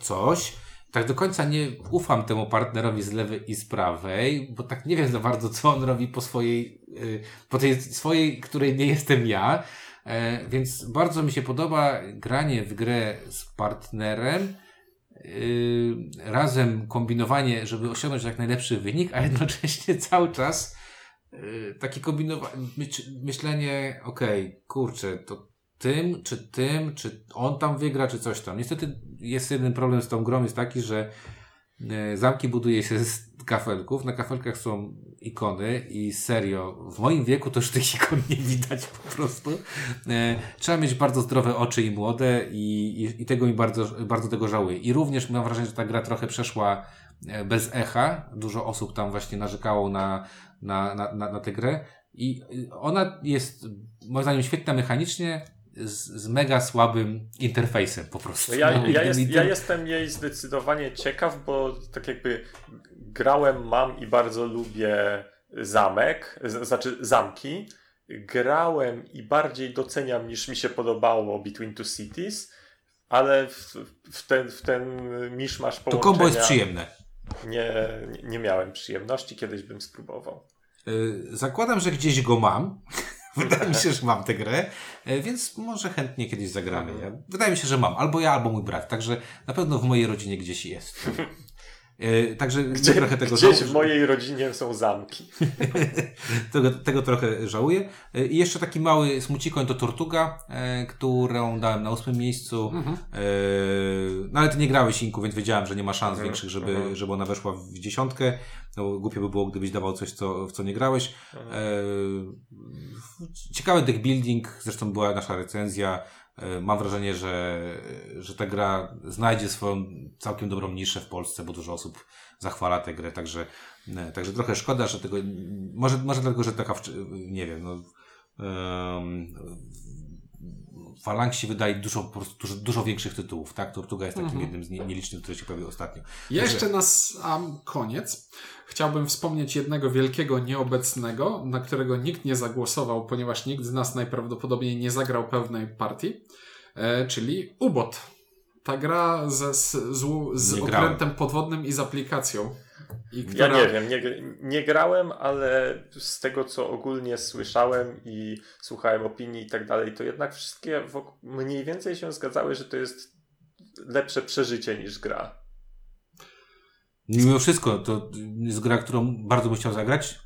coś. Tak do końca nie ufam temu partnerowi z lewej i z prawej, bo tak nie wiem za bardzo, co on robi po swojej, y, po tej swojej, której nie jestem ja. E, Więc bardzo mi się podoba granie w grę z partnerem, yy, razem kombinowanie, żeby osiągnąć jak najlepszy wynik, a jednocześnie cały czas yy, takie kombinowanie, myślenie, okej, kurczę, to tym, czy tym, czy on tam wygra, czy coś tam. Niestety jest jeden problem z tą grą, jest taki, że yy, zamki buduje się z kafelków, na kafelkach są ikony i serio, w moim wieku to już tych ikon nie widać po prostu. E, trzeba mieć bardzo zdrowe oczy i młode i, i, i tego mi bardzo, bardzo tego żałuję. I również mam wrażenie, że ta gra trochę przeszła e, bez echa. Dużo osób tam właśnie narzekało na, na, na, na, na tę grę i ona jest moim zdaniem świetna mechanicznie z, z mega słabym interfejsem po prostu. Ja, No, ja, jest, ja jestem jej zdecydowanie ciekaw, bo tak jakby grałem, mam i bardzo lubię zamek, z, znaczy zamki. Grałem i bardziej doceniam niż mi się podobało Between Two Cities, ale w, w ten, w ten miszmasz To połączenia kombo jest przyjemne. nie, nie miałem przyjemności, kiedyś bym spróbował. Y, Zakładam, że gdzieś go mam. Wydaje mi się, że mam tę grę, y, więc może chętnie kiedyś zagramy. Ja, wydaje mi się, że mam. Albo ja, albo mój brat. Także na pewno w mojej rodzinie gdzieś jest. Y, Także Gdzie, trochę tego gdzieś żałuję. w mojej rodzinie są zamki. tego, tego trochę żałuję. Y, I jeszcze taki mały smucikoń to Tortuga, e, którą dałem na ósmym miejscu. Mhm. E, no ale ty nie grałeś Inku, więc wiedziałem, że nie ma szans Mhm, większych, żeby, mhm. żeby ona weszła w dziesiątkę. No, głupio by było, gdybyś dawał coś, co, w co nie grałeś. Mhm. E, ciekawy deck building, zresztą była nasza recenzja. E, mam wrażenie, że, że ta gra znajdzie swoją całkiem dobrą niszę w Polsce, bo dużo osób zachwala tę grę, także, e, także trochę szkoda, że tego, może, może dlatego, że taka, nie wiem, no, em, Falangsi wydaje dużo, po prostu dużo, dużo większych tytułów, tak? Tortuga jest takim Mhm. jednym z nie- nielicznych, które się pojawiły ostatnio. Jeszcze na sam koniec chciałbym wspomnieć jednego wielkiego nieobecnego, na którego nikt nie zagłosował, ponieważ nikt z nas najprawdopodobniej nie zagrał pewnej partii, e, czyli UBOT. Ta gra ze, z, z, okrętem podwodnym i z aplikacją. I Ja która, nie wiem, nie, nie grałem, ale z tego co ogólnie słyszałem i słuchałem opinii i tak dalej, to jednak wszystkie mniej więcej się zgadzały, że to jest lepsze przeżycie niż gra. Mimo wszystko, to jest gra, którą bardzo bym chciał zagrać.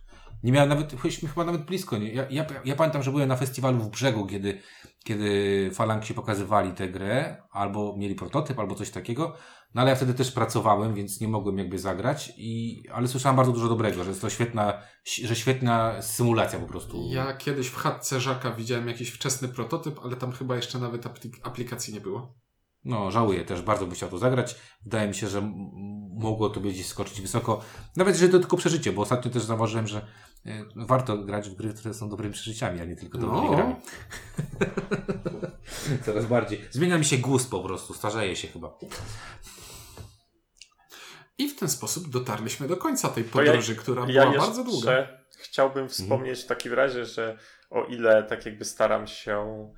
Nie miałem nawet, chyba nawet blisko. Nie? Ja, ja, ja pamiętam, że byłem na festiwalu w Brzegu, kiedy, kiedy Falangsi pokazywali tę grę, albo mieli prototyp, albo coś takiego. No ale ja wtedy też pracowałem, więc nie mogłem jakby zagrać. I, ale słyszałem bardzo dużo dobrego, że jest to świetna, że świetna symulacja po prostu. Ja kiedyś w chatce Żaka widziałem jakiś wczesny prototyp, ale tam chyba jeszcze nawet aplik- aplikacji nie było. No, żałuję też, bardzo bym chciał to zagrać. Wydaje mi się, że mogło to gdzieś skoczyć wysoko. Nawet jeżeli to tylko przeżycie, bo ostatnio też zauważyłem, że e, warto grać w gry, które są dobrymi przeżyciami, a nie tylko dobrymi No. grami. Coraz bardziej. Zmienia mi się gust po prostu, starzeje się chyba. I w ten sposób dotarliśmy do końca tej To ja- podróży, która Ja była bardzo długa. chciałbym wspomnieć w takim razie, że o ile tak jakby staram się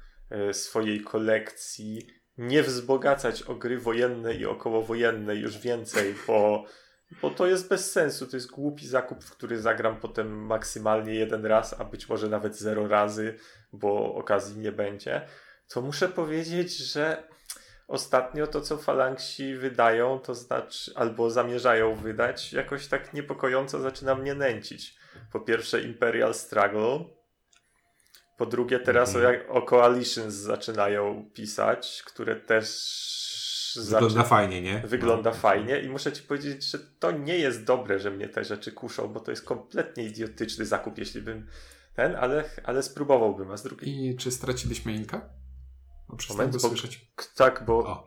y, swojej kolekcji nie wzbogacać o gry wojenne i okołowojenne już więcej, bo, bo to jest bez sensu. To jest głupi zakup, w który zagram potem maksymalnie jeden raz, a być może nawet zero razy, bo okazji nie będzie. To muszę powiedzieć, że ostatnio to, co falangsi wydają, to znaczy, albo zamierzają wydać, jakoś tak niepokojąco zaczyna mnie nęcić. Po pierwsze Imperial Struggle, po drugie teraz Mhm. o, jak- o Coalitions zaczynają pisać, które też Wygląda fajnie, nie? wygląda No. fajnie i muszę ci powiedzieć, że to nie jest dobre, że mnie te rzeczy kuszą, bo to jest kompletnie idiotyczny zakup, jeśli bym ten, ale, ale spróbowałbym, a z drugiej I czy straciliśmy Inka? No, Moment, bo- słyszeć. Tak, bo, O,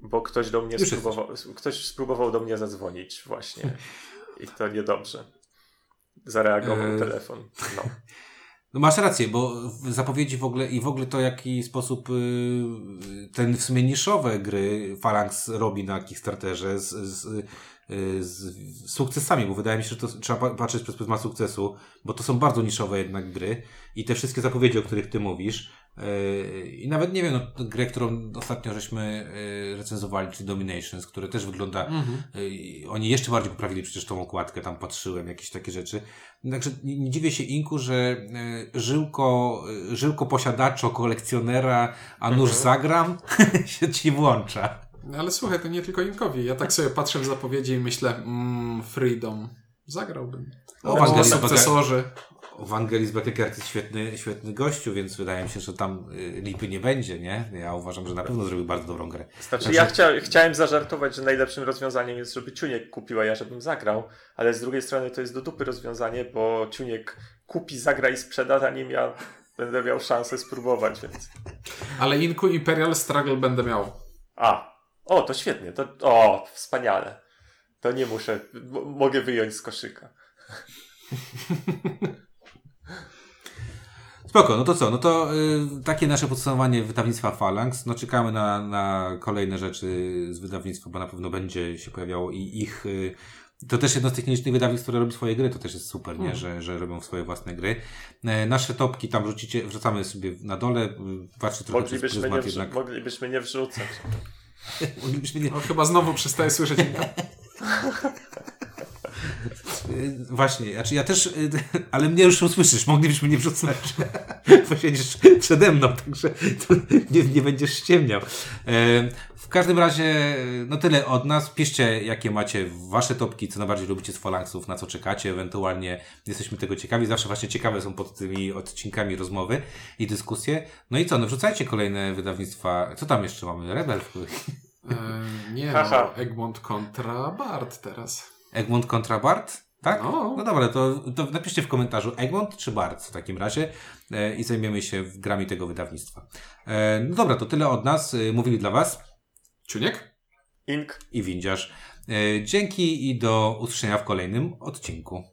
bo ktoś do mnie Już spróbował, ktoś spróbował do mnie zadzwonić właśnie i to niedobrze. Zareagował E, telefon. No. No masz rację, bo zapowiedzi w ogóle i w ogóle to, jaki sposób y, ten w sumie niszowe gry Phalanx robi na Kickstarterze z, z, y, z sukcesami, bo wydaje mi się, że to trzeba pa- patrzeć przez pryzmat sukcesu, bo to są bardzo niszowe jednak gry i te wszystkie zapowiedzi, o których ty mówisz i nawet nie wiem, no, grę, którą ostatnio żeśmy y, recenzowali, czyli Dominations, które też wygląda Mhm. Y, Oni jeszcze bardziej poprawili przecież tą okładkę, tam patrzyłem, jakieś takie rzeczy. Także nie, dziwię się Inku, że żyłko, żyłko posiadaczo, kolekcjonera, a nuż Mhm. zagram, się ci włącza. Ale słuchaj, to nie tylko Inkowi. Ja tak sobie patrzę w zapowiedzi i myślę, mm, Freedom. Zagrałbym. O, Ewangelis sukcesorzy. Ewangelis Beckert jest świetny, świetny gościu, więc wydaje mi się, że tam y, lipy nie będzie, nie? Ja uważam, że na pewno zrobił bardzo dobrą grę. Znaczy, Znaczy- ja chcia, chciałem zażartować, że najlepszym rozwiązaniem jest, żeby Ciuniek kupił, a ja żebym zagrał, ale z drugiej strony to jest do dupy rozwiązanie, bo Ciuniek kupi, zagra i sprzeda, zanim ja będę miał szansę spróbować, więc... Ale Inku Imperial Struggle będę miał. A, o, to świetnie, to, o, wspaniale. To nie muszę, mogę wyjąć z koszyka. Spoko, no to co? No to y, takie nasze podsumowanie wydawnictwa Phalanx. No czekamy na, na kolejne rzeczy z wydawnictwa, bo na pewno będzie się pojawiało i ich... Y, to też jedno z tych nielicznych wydawnictw, które robi swoje gry, to też jest super, nie? Mhm. Że, że robią swoje własne gry. E, nasze topki tam wrzucicie, wrzucamy sobie na dole, patrzcie trochę przez Moglibyśmy nie, pryzmat wrzu- jednak. moglibyśmy nie wrzucać. Moglibyśmy nie, No, chyba znowu przestaję słyszeć Właśnie, znaczy ja też, y, ale mnie już usłyszysz, moglibyśmy nie wrzucać, bo siedzisz przede mną, także nie, nie będziesz ściemniał. E, W każdym razie, y, no tyle od nas. Piszcie, jakie macie wasze topki, co najbardziej lubicie z Falanksów, na co czekacie, ewentualnie jesteśmy tego ciekawi. Zawsze właśnie ciekawe są pod tymi odcinkami rozmowy i dyskusje. No i co, no wrzucajcie kolejne wydawnictwa. Co tam jeszcze mamy? Rebel? E, nie, no, Egmont kontra Bart teraz. Egmont kontra Bart? Tak? No. No dobra, to, to napiszcie w komentarzu Egmont czy Bart w takim razie e, i zajmiemy się w grami tego wydawnictwa. E, no dobra, to tyle od nas. E, mówili dla Was Ciuniek? Ink. i Windziarz. E, dzięki i do usłyszenia w kolejnym odcinku.